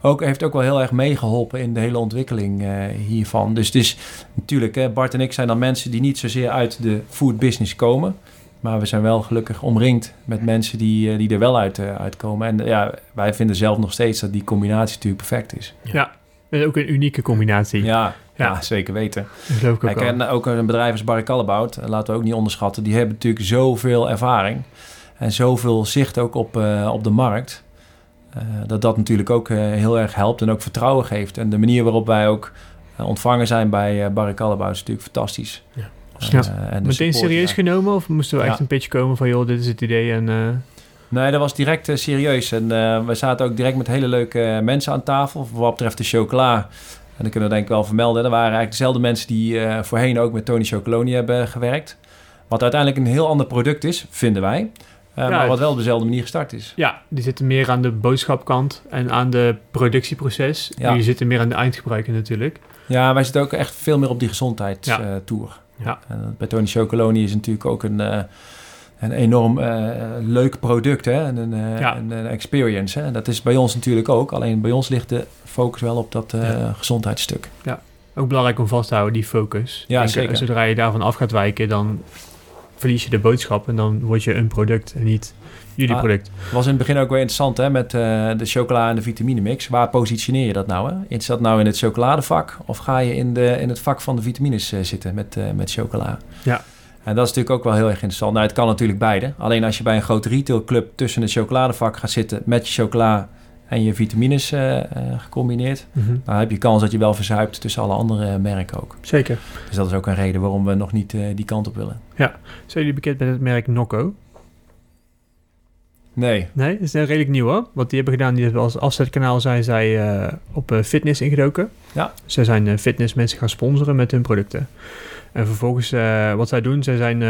ook, heeft ook wel heel erg meegeholpen in de hele ontwikkeling hiervan. Dus het is natuurlijk, hè, Bart en ik zijn dan mensen die niet zozeer uit de food business komen. Maar we zijn wel gelukkig omringd met mensen die, die er wel uit, uitkomen. En ja, wij vinden zelf nog steeds dat die combinatie natuurlijk perfect is. Dat is ook een unieke combinatie. Ja, ja. Zeker weten. Dat geloof ik ook Kijk, en ook een bedrijf als Barry Callebaut, eh, laten we ook niet onderschatten, die hebben natuurlijk zoveel ervaring en zoveel zicht ook op, eh, op de markt. eh, dat dat natuurlijk ook heel erg helpt en ook vertrouwen geeft. En de manier waarop wij ook ontvangen zijn bij eh Barry Callebaut is natuurlijk fantastisch. Ja. Ja. en Meteen serieus daar. genomen? Of moesten we echt een pitch komen van... joh, dit is het idee en... eh, Nee, dat was direct serieus. En eh, we zaten ook direct met hele leuke mensen aan tafel. Voor wat betreft de chocola. En dat kunnen we denk ik wel vermelden. Dat waren eigenlijk dezelfde mensen die eh, voorheen ook met Tony Chocoloni hebben gewerkt. Wat uiteindelijk een heel ander product is, vinden wij. Eh, Ja, maar wat wel op dezelfde manier gestart is. Ja, die zitten meer aan de boodschapkant en aan de productieproces. Ja. Jullie zitten meer aan de eindgebruiker natuurlijk. Ja, wij zitten ook echt veel meer op die gezondheidstour. Ja. En eh, bij Tony Chocoloni is natuurlijk ook een, een enorm eh, leuk product. Hè? En een, eh, Ja. een, een experience. Hè? Dat is bij ons natuurlijk ook. Alleen bij ons ligt de focus wel op dat eh, Ja. gezondheidsstuk. Ook belangrijk om vast te houden, die focus. Ja, denk, zeker. Zodra je daarvan af gaat wijken, dan verlies je de boodschap en dan word je een product en niet jullie Ah. product. was in het begin ook wel interessant hè, met de chocola en de vitaminemix. Waar positioneer je dat nou? Hè? Is dat nou in het chocoladevak of ga je in, de, in het vak van de vitamines zitten met, met chocola? Ja. En dat is natuurlijk ook wel heel erg interessant. Nou, het kan natuurlijk beide. Alleen als je bij een grote retailclub tussen het chocoladevak gaat zitten met je chocola en je vitamines eh, eh, gecombineerd, dan heb je kans dat je wel verzuipt tussen alle andere merken ook. Zeker. Dus dat is ook een reden waarom we nog niet eh, die kant op willen. Zijn jullie bekend met het merk Nocco? Nee. Nee, dat is een redelijk nieuw hoor. Wat die hebben gedaan, die hebben als afzetkanaal zijn zij eh, op eh, fitness ingedoken. Ja. Zij zijn eh, fitnessmensen gaan sponsoren met hun producten. En vervolgens, wat zij doen, zij zijn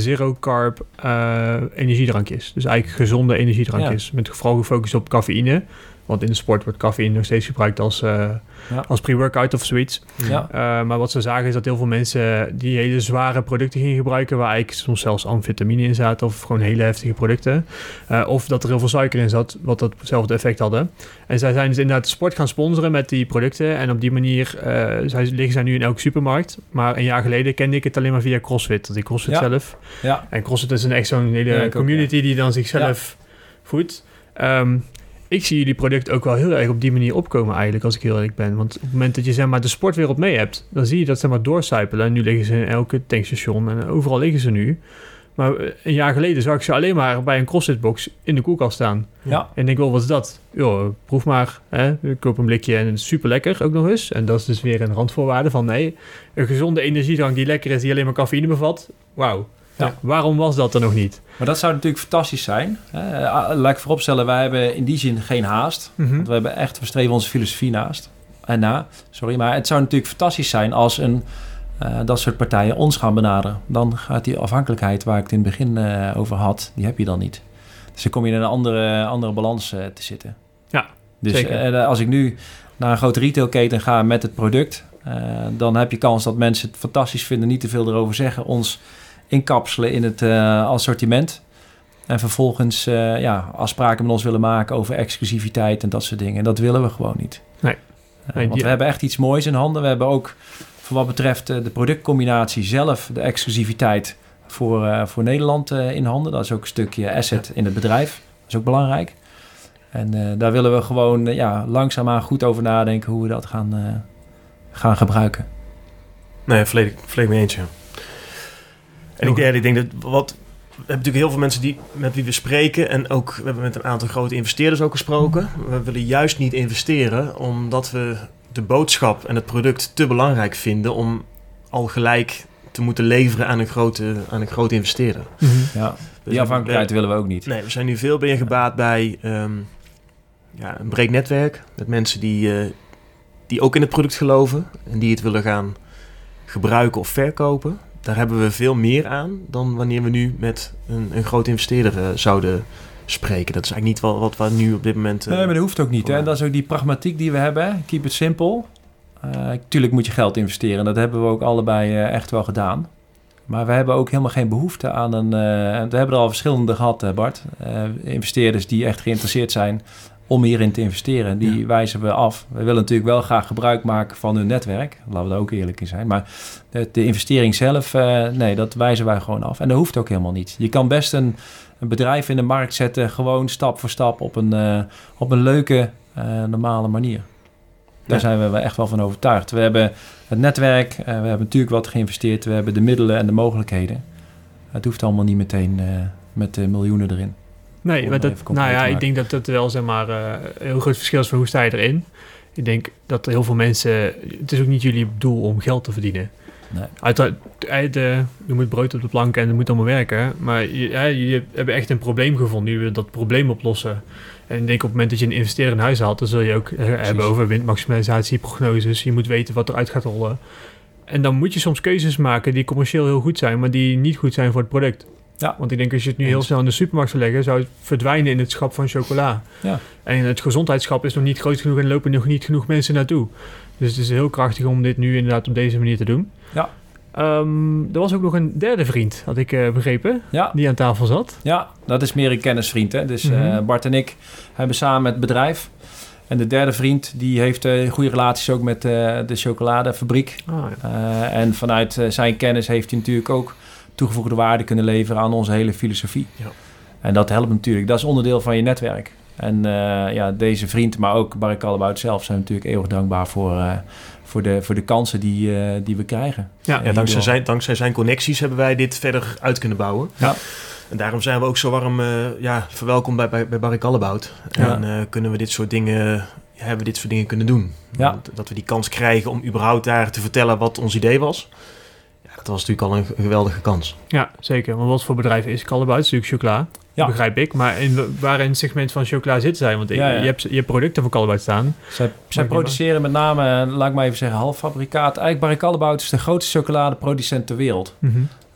zero carb energiedrankjes. Dus eigenlijk gezonde energiedrankjes. Met vooral gefocust op cafeïne. Want in de sport wordt cafeïne nog steeds gebruikt als, eh, Ja. als pre-workout of zoiets. Ja. Eh, maar wat ze zagen is dat heel veel mensen die hele zware producten gingen gebruiken, waar eigenlijk soms zelfs amfetamine in zaten of gewoon hele heftige producten. Eh, of dat er heel veel suiker in zat, wat datzelfde effect hadden. En zij zijn dus inderdaad de sport gaan sponsoren met die producten. En op die manier zij, liggen zij nu in elke supermarkt. Maar een jaar geleden kende ik het alleen maar via CrossFit. Dat die CrossFit Ja. zelf. Ja. En CrossFit is een echt zo'n hele ik ook, community die dan zichzelf voedt. Ehm, ik zie jullie product ook wel heel erg op die manier opkomen eigenlijk, als ik heel eerlijk ben. Want op het moment dat je zeg maar de sportwereld mee hebt, dan zie je dat zeg maar doorcijpelen. En nu liggen ze in elke tankstation en overal liggen ze nu. Maar eh, een jaar geleden zag ik ze alleen maar bij een CrossFit-box in de koelkast staan. Ja. En ik denk wel, wat is dat? Joh, proef maar. Hè? Ik koop een blikje en het is super lekker ook nog eens. En dat is dus weer een randvoorwaarde van nee, een gezonde energiedrank die lekker is, die alleen maar cafeïne bevat. Wauw. Ja. Waarom was dat er nog niet? Maar dat zou natuurlijk fantastisch zijn. Ah, Laat ik vooropstellen, wij hebben in die zin geen haast. Mhm. Want we hebben echt, we streven onze filosofie naast. En na, sorry. Maar het zou natuurlijk fantastisch zijn als een, eh, dat soort partijen ons gaan benaderen. Dan gaat die afhankelijkheid waar ik het in het begin eh, over had, die heb je dan niet. Dus dan kom je in een andere, andere balans eh, te zitten. Ja, dus zeker. als ik nu naar een grote retailketen ga met het product, dan heb je kans dat mensen het fantastisch vinden, niet te veel erover zeggen, ons inkapselen in het eh, assortiment. En vervolgens eh, ja, afspraken met ons willen maken over exclusiviteit en dat soort dingen. En dat willen we gewoon niet. Nee. Eh, Nee, want die- we hebben echt iets moois in handen. We hebben ook voor wat betreft de productcombinatie zelf, de exclusiviteit, voor, eh, voor Nederland eh, in handen. Dat is ook een stukje asset in het bedrijf. Dat is ook belangrijk. En eh, daar willen we gewoon ja, langzaamaan goed over nadenken hoe we dat gaan, eh, gaan gebruiken. Nee, volledig, volledig mee eens, ja. En ik, ik denk dat wat... We hebben natuurlijk heel veel mensen die, met wie we spreken. En ook, we hebben met een aantal grote investeerders ook gesproken. We willen juist niet investeren omdat we de boodschap en het product te belangrijk vinden om al gelijk te moeten leveren aan een grote, aan een grote investeerder. Mhm. Ja, We die afhankelijkheid willen we ook niet. Nee, we zijn nu veel meer gebaat bij ehm, ja, een breed netwerk. Met mensen die, eh, die ook in het product geloven. En die het willen gaan gebruiken of verkopen. Daar hebben we veel meer aan dan wanneer we nu met een, een grote investeerder eh, zouden spreken. Dat is eigenlijk niet wat, wat we nu op dit moment... eh, Nee, maar dat hoeft ook niet. Hè? Dat is ook die pragmatiek die we hebben. Keep it simple. Eh tuurlijk moet je geld investeren. Dat hebben we ook allebei eh, echt wel gedaan. Maar we hebben ook helemaal geen behoefte aan een... eh, en we hebben er al verschillende gehad, eh, Bart. Eh, investeerders die echt geïnteresseerd zijn om hierin te investeren. Die wijzen we af. We willen natuurlijk wel graag gebruik maken van hun netwerk. Laten we daar ook eerlijk in zijn. Maar de, de investering zelf, eh, nee, dat wijzen wij gewoon af. En dat hoeft ook helemaal niet. Je kan best een, een bedrijf in de markt zetten... gewoon stap voor stap op een, eh, op een leuke, eh, normale manier. Daar Ja. zijn we echt wel van overtuigd. We hebben het netwerk, we hebben natuurlijk wat geïnvesteerd... we hebben de middelen en de mogelijkheden. Het hoeft allemaal niet meteen met de miljoenen erin. Nee, maar dat, nou ja, ik denk dat dat wel zeg maar, eh, een heel groot verschil is van hoe sta je erin. Ik denk dat heel veel mensen... Het is ook niet jullie doel om geld te verdienen. Nee. Uiteraard, eh, de, je moet brood op de plank en het moet allemaal werken. Maar je, ja, je hebt echt een probleem gevonden. Je wil dat probleem oplossen. En ik denk op het moment dat je een investeerder in huis haalt... dan zul je ook eh, hebben over windmaximalisatie, prognoses. Je moet weten wat eruit gaat rollen. En dan moet je soms keuzes maken die commercieel heel goed zijn... maar die niet goed zijn voor het product. Ja. Want ik denk als je het nu heel snel in de supermarkt zou leggen... zou het verdwijnen in het schap van chocola. Ja. En het gezondheidsschap is nog niet groot genoeg... en lopen nog niet genoeg mensen naartoe. Dus het is heel krachtig om dit nu inderdaad op deze manier te doen. Ja. Ehm, er was ook nog een derde vriend, had ik eh, begrepen, Ja, die aan tafel zat. Ja, dat is meer een kennisvriend. Hè? Dus eh, Mhm. Bart en ik hebben samen het bedrijf. En de derde vriend die heeft eh, goede relaties ook met de chocoladefabriek. Ah, ja. En vanuit zijn kennis heeft hij natuurlijk ook toegevoegde waarde kunnen leveren aan onze hele filosofie. Ja. En dat helpt natuurlijk. Dat is onderdeel van je netwerk. En eh, ja, deze vriend, maar ook Barry Callebaut zelf zijn natuurlijk eeuwig dankbaar voor, eh, voor, de, voor de kansen die, eh, die we krijgen. Ja, Ja, dankzij, zijn, dankzij zijn connecties hebben wij dit verder uit kunnen bouwen. Ja. En daarom zijn we ook zo warm ja, verwelkomd bij, bij, bij Barry. En kunnen we dit soort dingen, hebben we dit soort dingen kunnen doen. Ja. Dat we die kans krijgen om überhaupt daar te vertellen wat ons idee was. Dat was natuurlijk al een, geweldige kans. ja, zeker. Want wat voor bedrijf is Callebaut? Het is natuurlijk chocola, Ja. begrijp ik. Maar in, waar in het segment van chocola zitten zij? Want ik- Ja, ja. Je, hebt, je hebt producten van Callebaut staan. Zij, produceren met name, eh, laat ik maar even zeggen, halffabrikaat. Eigenlijk Barry Callebaut is de grootste chocoladeproducent ter wereld.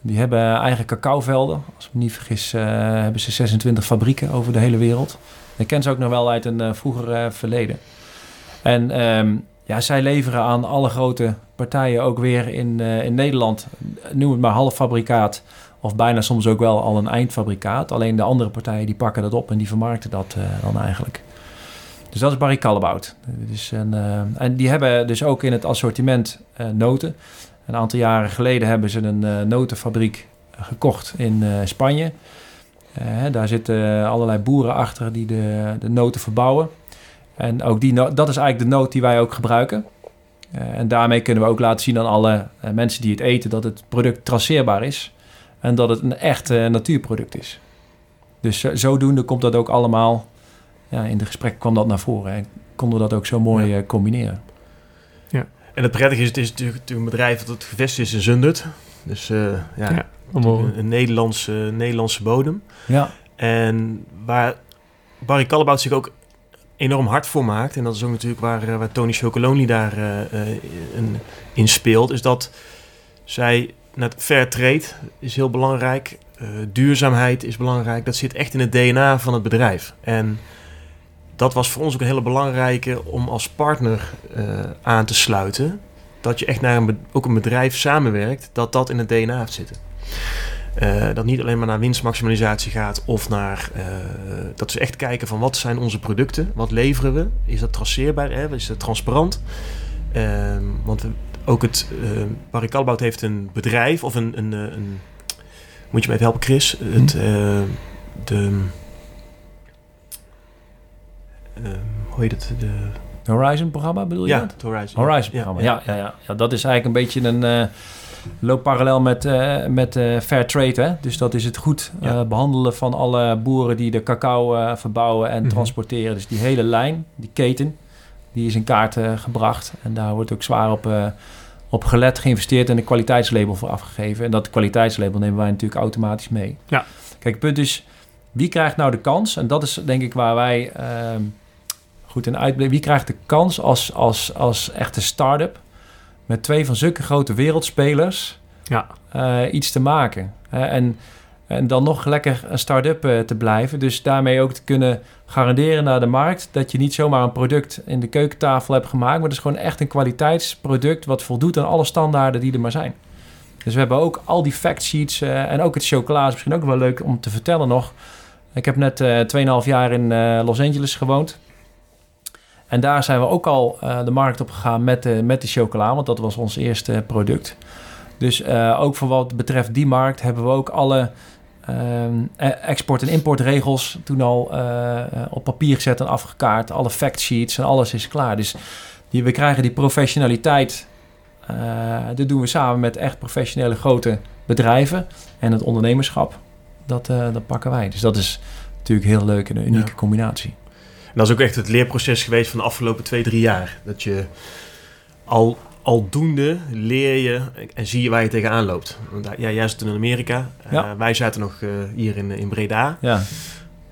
Die hebben eigen cacaovelden. Als ik me niet vergis, eh, hebben ze 26 fabrieken over de hele wereld. Ik ken ze ook nog wel uit een eh, vroeger verleden. En ehm, ja, zij leveren aan alle grote partijen ook weer in, eh, in Nederland. Noem het maar halffabrikaat. Of bijna soms ook wel al een eindfabrikaat. Alleen de andere partijen die pakken dat op en die vermarkten dat eh, dan eigenlijk. Dus dat is Barry een, eh, en die hebben dus ook in het assortiment noten. Een aantal jaren geleden hebben ze een notenfabriek gekocht in Spanje. Daar zitten allerlei boeren achter die de, de noten verbouwen. En ook die no- dat is eigenlijk de noot die wij ook gebruiken. Eh, en daarmee kunnen we ook laten zien aan alle eh, mensen die het eten dat het product traceerbaar is. En dat het een echt eh, natuurproduct is. Dus eh, zodoende komt dat ook allemaal. Ja, in de gesprek kwam dat naar voren. En konden we dat ook zo mooi combineren. En het prettige is, het is natuurlijk, natuurlijk een bedrijf dat het gevestigd is in Zundert. Dus eh, ja, Ja, een Nederlandse, Nederlandse bodem. Ja, En waar Barry Callebaut zich ook enorm hard voor maakt... en dat is ook natuurlijk waar, eh, waar Tony Chocolonely daar eh, eh, in, in speelt... is dat zij... Net fair trade is heel belangrijk. eh, duurzaamheid is belangrijk. Dat zit echt in het DNA van het bedrijf. En dat was voor ons ook een hele belangrijke... om als partner aan te sluiten... dat je echt naar een, ook een bedrijf samenwerkt... dat dat in het DNA heeft zitten. Eh, dat niet alleen maar naar winstmaximalisatie gaat of naar eh, dat ze echt kijken van wat zijn onze producten, wat leveren we, is dat traceerbaar, hè? is dat transparant? Ehm, want we, ook het uh, Barry Callebaut heeft een bedrijf of een, een, eh, een moet je me even helpen, Chris? Het, eh, de... ehm, hoe heet het? De, Horizon-programma bedoel je ja, dat? het Horizon. Horizon-programma, ja, ja, ja, ja. Dat is eigenlijk een beetje een... loopt parallel met, eh, met eh, fair trade, hè? Dus dat is het goed eh, behandelen van alle boeren die de cacao verbouwen en Mhm. transporteren. Dus die hele lijn, die keten, die is in kaart gebracht. En daar wordt ook zwaar op, op gelet, geïnvesteerd en een kwaliteitslabel voor afgegeven. En dat kwaliteitslabel nemen wij natuurlijk automatisch mee. Ja. Kijk, het punt is, wie krijgt nou de kans? En dat is denk ik waar wij ehm, goed in uitblijven. Wie krijgt de kans als, als, als echte start-up met twee van zulke grote wereldspelers Ja. eh, iets te maken? Hè? en, en dan nog lekker een start-up eh, te blijven. Dus daarmee ook te kunnen garanderen naar de markt dat je niet zomaar een product in de keukentafel hebt gemaakt, maar het is gewoon echt een kwaliteitsproduct wat voldoet aan alle standaarden die er maar zijn. Dus we hebben ook al die factsheets eh, en ook het chocola is misschien ook wel leuk om te vertellen nog. Ik heb net eh 2,5 jaar in eh, Los Angeles gewoond. En daar zijn we ook al eh, de markt op gegaan met de, met de chocola, want dat was ons eerste product. Dus eh, ook voor wat betreft die markt hebben we ook alle ehm, e- export- en importregels toen al eh, op papier gezet en afgekaart. Alle factsheets en alles is klaar. Dus die, we krijgen die professionaliteit. dat doen we samen met echt professionele grote bedrijven. En het ondernemerschap, dat, dat pakken wij. Dus dat is natuurlijk heel leuk en een unieke Ja. combinatie. En dat is ook echt het leerproces geweest van de afgelopen twee, drie jaar. Dat je al, aldoende leer je en zie je waar je tegenaan loopt. Want, ja, jij zit in Amerika. eh, wij zaten nog eh, hier in, in Breda. Ja,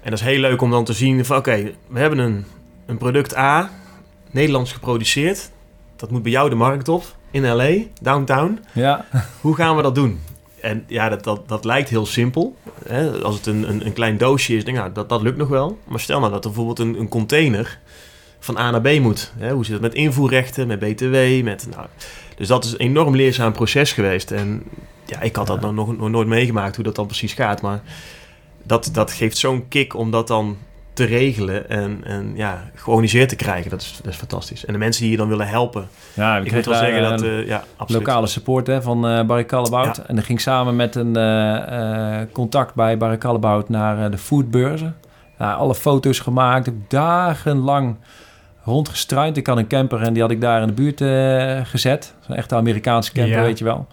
En dat is heel leuk om dan te zien van oké, we hebben een, een product A, Nederlands geproduceerd. Dat moet bij jou de markt op, in LA, downtown. ja, Hoe gaan we dat doen? En ja, dat, dat, dat lijkt heel simpel. Hè? Als het een, een, een klein doosje is, denk ik, nou, dat, dat lukt nog wel. Maar stel nou dat er bijvoorbeeld een, een container van A naar B moet. Hè? Hoe zit het met invoerrechten, met BTW? Met, nou, dus dat is een enorm leerzaam proces geweest. En ja, ik had dat Ja. nog, nog, nog nooit meegemaakt, hoe dat dan precies gaat. Maar dat, dat geeft zo'n kick om dat dan te regelen en, en ja, georganiseerd te krijgen. Dat is, dat is fantastisch. En de mensen die je dan willen helpen. ja Ik moet wel zeggen dat, eh, ja, absoluut. lokale support hè, van eh Barry. Ja. En dat ging samen met een eh, contact bij Barry naar de foodbeurzen. Alle foto's gemaakt, dagenlang rondgestruind. Ik had een camper en die had ik daar in de buurt gezet. Zo'n echte Amerikaanse camper, Ja. weet je wel.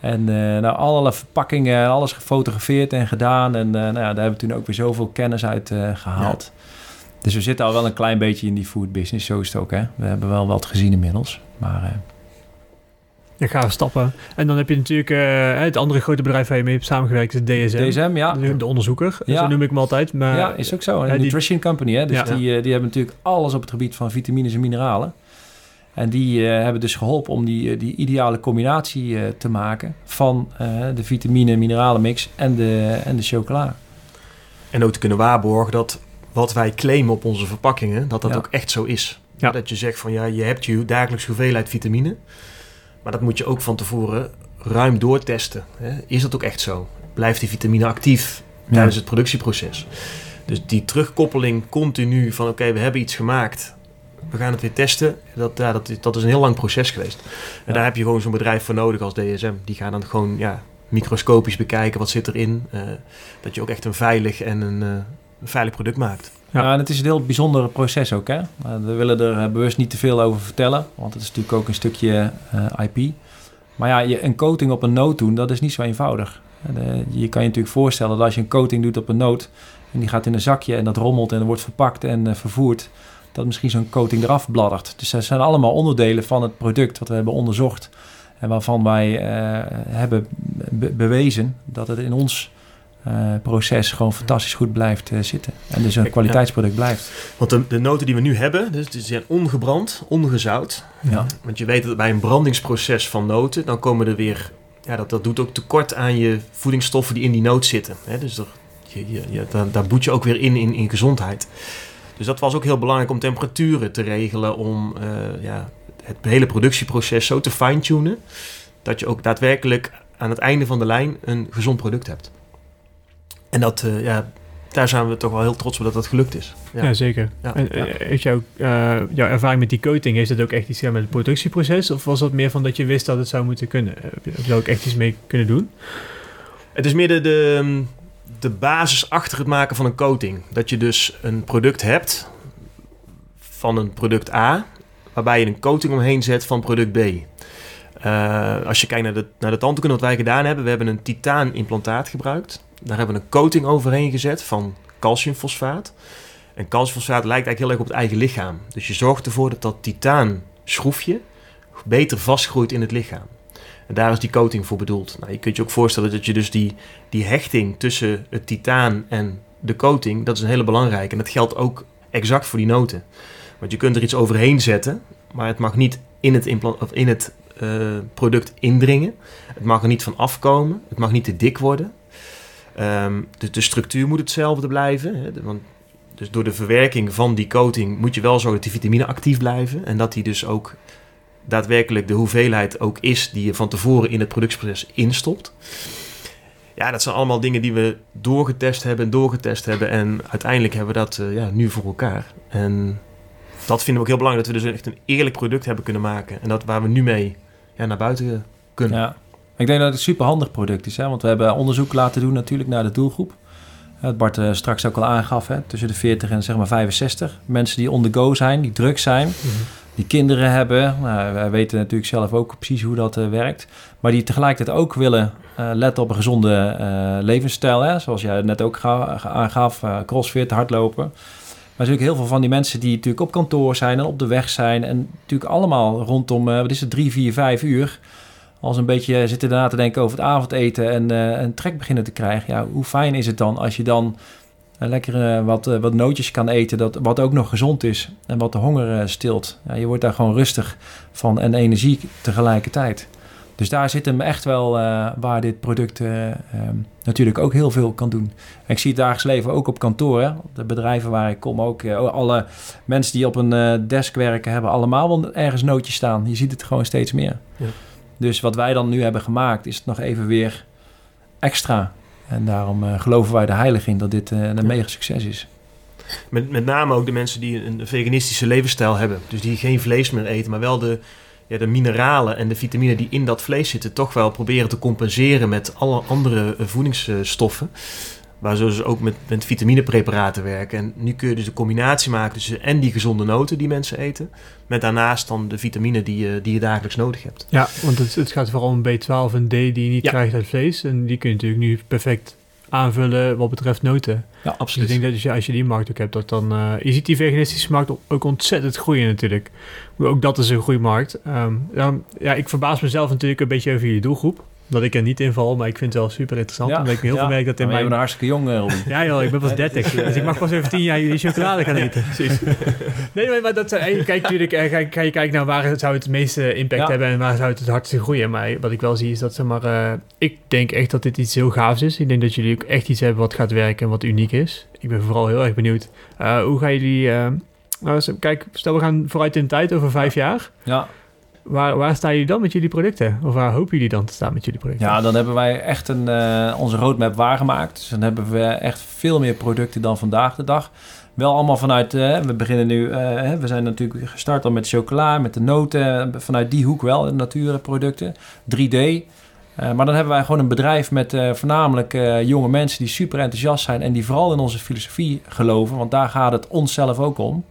En eh nou, allerlei verpakkingen, en alles gefotografeerd en gedaan. En eh, nou ja, daar hebben we toen ook weer zoveel kennis uit eh, gehaald. Dus we zitten al wel een klein beetje in die food business. Zo is het ook, hè. We hebben wel wat gezien inmiddels. Maar Ja, gaan stappen. En dan heb je natuurlijk het andere grote bedrijf waar je mee hebt samengewerkt, is DSM. DSM, ja. De, de onderzoeker, Ja. zo noem ik hem altijd. Maar, ja, is ook zo. Een die- nutrition company, hè? Dus Ja. die, die hebben natuurlijk alles op het gebied van vitamines en mineralen. En die eh, hebben dus geholpen om die, eh, die ideale combinatie eh, te maken van de vitamine en mineralen mix en de, en de chocola. En ook te kunnen waarborgen dat wat wij claimen op onze verpakkingen, dat dat Ja. ook echt zo is. Ja. Dat je zegt van ja, je hebt je dagelijkse hoeveelheid vitamine. Maar dat moet je ook van tevoren ruim doortesten. Hè? Is dat ook echt zo? Blijft die vitamine actief tijdens het productieproces? Dus die terugkoppeling continu van oké, we hebben iets gemaakt. We gaan het weer testen. Dat, ja, dat, is- dat is een heel lang proces geweest. En Ja. daar heb je gewoon zo'n bedrijf voor nodig als DSM. Die gaan dan gewoon ja, microscopisch bekijken wat zit erin. eh dat je ook echt een veilig en een, eh, een veilig product maakt. Ja. Ja. en het is een heel bijzonder proces ook. Hè? Eh, We willen er bewust niet te veel over vertellen, want het is natuurlijk ook een stukje eh, IP. Maar ja, je, een coating op een noot doen, dat is niet zo eenvoudig. En, je kan je natuurlijk voorstellen dat als je een coating doet op een noot en die gaat in een zakje en dat rommelt en wordt verpakt en vervoerd, dat misschien zo'n coating eraf bladdert. Dus dat zijn allemaal onderdelen van het product wat we hebben onderzocht en waarvan wij eh, hebben be- bewezen dat het in ons eh, proces gewoon fantastisch goed blijft eh, zitten. En dus een Kijk, kwaliteitsproduct blijft. Want de, de noten die we nu hebben, dus die zijn ongebrand, ongezout. Ja. Want je weet dat bij een brandingsproces van noten, dan komen er weer... Ja, dat, dat doet ook tekort aan je voedingsstoffen die in die noot zitten. Hè? Dus er, je, je, je- daar, daar boet je ook weer in, in in gezondheid. Dus dat was ook heel belangrijk om temperaturen te regelen... om eh, ja, het hele productieproces zo te fine-tunen... dat je ook daadwerkelijk aan het einde van de lijn een gezond product hebt. En dat, eh, ja, daar zijn we toch wel heel trots op dat dat gelukt is. Ja, zeker. Ja. En, Ja. eh, Heeft jouw, jouw ervaring met die coating, heeft dat ook echt iets gedaan met het productieproces? Of was dat meer van dat je wist dat het zou moeten kunnen? Heb je- Heb je daar ook echt iets mee kunnen doen? Het is meer de, de, de basis achter het maken van een coating. Dat je dus een product hebt van een product A, waarbij je een coating omheen zet van product B. Uh, als je kijkt naar de, naar de wat wij gedaan hebben, we hebben een titaan implantaat gebruikt. Daar hebben we een coating overheen gezet van calciumfosfaat. En calciumfosfaat lijkt eigenlijk heel erg op het eigen lichaam. Dus je zorgt ervoor dat dat titaan schroefje beter vastgroeit in het lichaam. En daar is die coating voor bedoeld. Nou, je kunt je ook voorstellen dat je dus die, die hechting tussen het titaan en de coating, dat is een hele belangrijke. En dat geldt ook exact voor die noten. Want je kunt er iets overheen zetten, maar het mag niet in het, of in het uh, product indringen. Het mag er niet van afkomen. Het mag niet te dik worden. Um, de, de, structuur moet hetzelfde blijven. Hè, want dus door de verwerking van die coating moet je wel zorgen dat die vitamine actief blijven. En dat die dus ook daadwerkelijk de hoeveelheid ook is die je van tevoren in het productieproces instopt. Ja, dat zijn allemaal dingen die we doorgetest hebben en doorgetest hebben. En uiteindelijk hebben we dat uh, ja, nu voor elkaar. En dat vinden we ook heel belangrijk, dat we dus echt een eerlijk product hebben kunnen maken. En dat waar we nu mee ja, naar buiten kunnen. Ja. Ik denk dat het een super handig product is. Hè? Want we hebben onderzoek laten doen natuurlijk naar de doelgroep. Het Bart uh, straks ook al aangaf, hè? tussen de 40 en zeg maar 65. Mensen die on the go zijn, die druk zijn, mhm. Die kinderen hebben. Nou, wij weten natuurlijk zelf ook precies hoe dat uh, werkt. Maar die tegelijkertijd ook willen uh, letten op een gezonde levensstijl. Hè? Zoals jij net ook aangaf, crossfit, hardlopen. Maar natuurlijk heel veel van die mensen die natuurlijk op kantoor zijn en op de weg zijn. En natuurlijk allemaal rondom, wat is het, drie, vier, vijf uur als een beetje zitten na te denken over het avondeten en een trek beginnen te krijgen. Ja, hoe fijn is het dan als je dan lekker uh, wat, wat nootjes kan eten, dat, wat ook nog gezond is en wat de honger stilt. Ja, je wordt daar gewoon rustig van en energie tegelijkertijd. Dus daar zit hem echt wel waar dit product um, natuurlijk ook heel veel kan doen. En ik zie het dagelijks leven ook op kantoor. Hè? De bedrijven waar ik kom ook. alle mensen die op een desk werken hebben allemaal wel ergens nootjes staan. Je ziet het gewoon steeds meer. Ja. Dus wat wij dan nu hebben gemaakt, is het nog even weer extra. En daarom uh, geloven wij de heilig in dat dit uh, een mega succes is. Met, met name ook de mensen die een veganistische levensstijl hebben. Dus die geen vlees meer eten, maar wel de, ja, de mineralen en de vitamine die in dat vlees zitten... toch wel proberen te compenseren met alle andere eh, voedingsstoffen. Waar ze dus ook met, met vitaminepreparaten werken. En nu kun je dus de combinatie maken tussen en die gezonde noten die mensen eten. Met daarnaast dan de vitamine die je, die je dagelijks nodig hebt. Ja, want het, het gaat vooral om B12 en D die je niet krijgt uit vlees. En die kun je natuurlijk nu perfect aanvullen wat betreft noten. Ja, absoluut. Dus ik denk dat als je, als je die markt ook hebt, dat dan... Uh, je ziet die veganistische markt ook ontzettend groeien natuurlijk. Ook dat is een goede markt. Um, ja, ik verbaas mezelf natuurlijk een beetje over je doelgroep dat ik er niet in val, maar ik vind het wel super interessant. Ja, omdat ik heel ja. veel merk dat in mijn... een hartstikke jong, uh, Ja joh, ik ben pas 30. dus ik mag pas over 10 jaar jullie chocolade gaan eten. Precies. Nee, maar dat... Eh, kijk, natuurlijk, uh, ga, je kijken naar waar zou het het meeste impact hebben en waar zou het het hardste groeien. Maar wat ik wel zie is dat, zeg maar... Uh, ik denk echt dat dit iets heel gaafs is. Ik denk dat jullie ook echt iets hebben wat gaat werken en wat uniek is. Ik ben vooral heel erg benieuwd. hoe gaan jullie... nou, kijk, stel we gaan vooruit in de tijd over vijf jaar. Ja. Waar, waar staan jullie dan met jullie producten? Of waar hopen jullie dan te staan met jullie producten? Ja, dan hebben wij echt een, uh, onze roadmap waargemaakt. Dus dan hebben we echt veel meer producten dan vandaag de dag. Wel allemaal vanuit, uh, we beginnen nu, uh, we zijn natuurlijk gestart al met chocola, met de noten. Vanuit die hoek wel, natuurproducten. 3D. maar dan hebben wij gewoon een bedrijf met voornamelijk jonge mensen die super enthousiast zijn. En die vooral in onze filosofie geloven. Want daar gaat het onszelf ook om.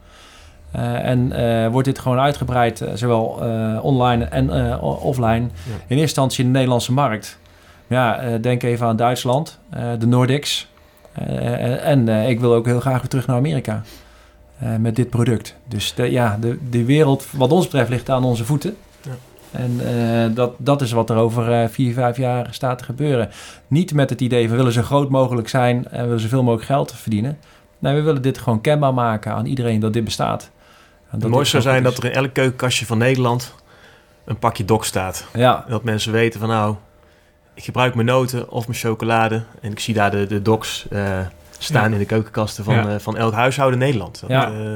Uh, en uh, wordt dit gewoon uitgebreid, uh, zowel online en offline. Ja. In eerste instantie in de Nederlandse markt. Ja, denk even aan Duitsland, de Nordics. en ik wil ook heel graag weer terug naar Amerika met dit product. Dus de, ja, de, de wereld, wat ons betreft, ligt aan onze voeten. Ja. En dat, dat is wat er over vier, vijf jaar staat te gebeuren. Niet met het idee, we willen zo groot mogelijk zijn en we willen zoveel mogelijk geld verdienen. Nee, we willen dit gewoon kenbaar maken aan iedereen dat dit bestaat. Het mooiste zou zijn dat er in elk keukenkastje van Nederland een pakje dok staat. Ja. Dat mensen weten van nou, ik gebruik mijn noten of mijn chocolade. En ik zie daar de, de docs uh, staan in de keukenkasten van, ja. uh, van elk huishouden in Nederland. Dat, ja. Uh,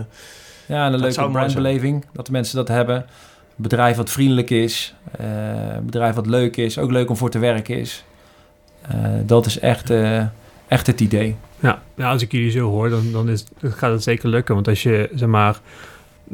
ja, en een leuke brandbeleving dat de mensen dat hebben. Een bedrijf wat vriendelijk is. een bedrijf wat leuk is. Ook leuk om voor te werken is. dat is echt, echt het idee. Ja, nou, als ik jullie zo hoor, dan, dan is, gaat het zeker lukken. Want als je, zeg maar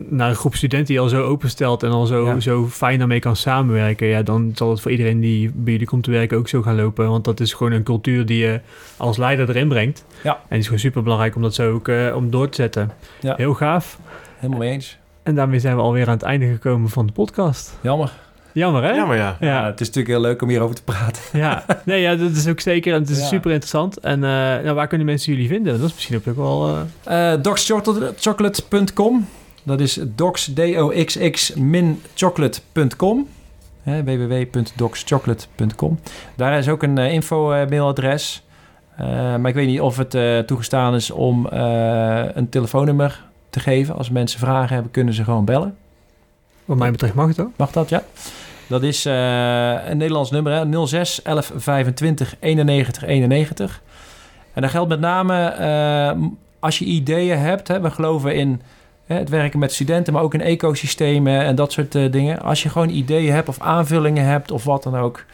naar een groep studenten die al zo openstelt en al zo, Ja. zo fijn daarmee kan samenwerken, ja, dan zal het voor iedereen die bij jullie komt te werken ook zo gaan lopen. Want dat is gewoon een cultuur die je als leider erin brengt. Ja. En het is gewoon super belangrijk om dat zo ook eh, om door te zetten. Ja. Heel gaaf. Helemaal mee eens. En daarmee zijn we alweer aan het einde gekomen van de podcast. Jammer. Jammer, hè? Ja, maar ja. Ja. Het is natuurlijk heel leuk om hierover te praten. ja. nee, ja, dat is ook zeker. En het is Ja. super interessant. En eh, nou, waar kunnen mensen jullie vinden? Dat is misschien ook wel. docschocolate.com. Dat is docs, D-O-X-X, min chocolate.com. Hè, www.docschocolate.com. Daar is ook een eh, info-mailadres. Eh, maar ik weet niet of het eh, toegestaan is om een telefoonnummer te geven. Als mensen vragen hebben, kunnen ze gewoon bellen. wat mij betreft mag het ook. Mag dat, ja? Dat is een Nederlands nummer, hè? 06 11 25 91 91. En dat geldt met name als je ideeën hebt. Hè? We geloven in het werken met studenten, maar ook in ecosystemen en dat soort eh, dingen. Als je gewoon ideeën hebt of aanvullingen hebt of wat dan ook,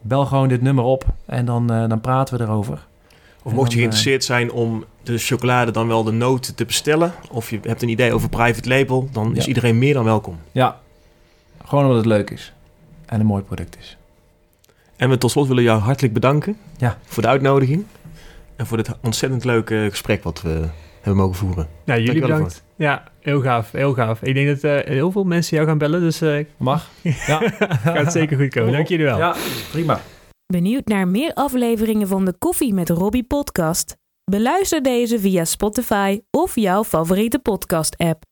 bel gewoon dit nummer op en dan, eh, dan praten we erover. Of mocht je eh, geïnteresseerd zijn om de chocolade dan wel de noten te bestellen, of je hebt een idee over private label, dan is Ja. iedereen meer dan welkom. Ja, gewoon omdat het leuk is en een mooi product is. En we tot slot willen jou hartelijk bedanken Ja. voor de uitnodiging en voor dit ontzettend leuke gesprek wat we hebben mogen voeren. Ja, jullie bedankt. Ja, heel gaaf, heel gaaf. Ik denk dat eh, heel veel mensen jou gaan bellen, dus eh Mag? Ja. gaat zeker goed komen. Dank jullie wel. Ja, prima. Benieuwd naar meer afleveringen van de Koffie met Robbie podcast? Beluister deze via Spotify of jouw favoriete podcast-app.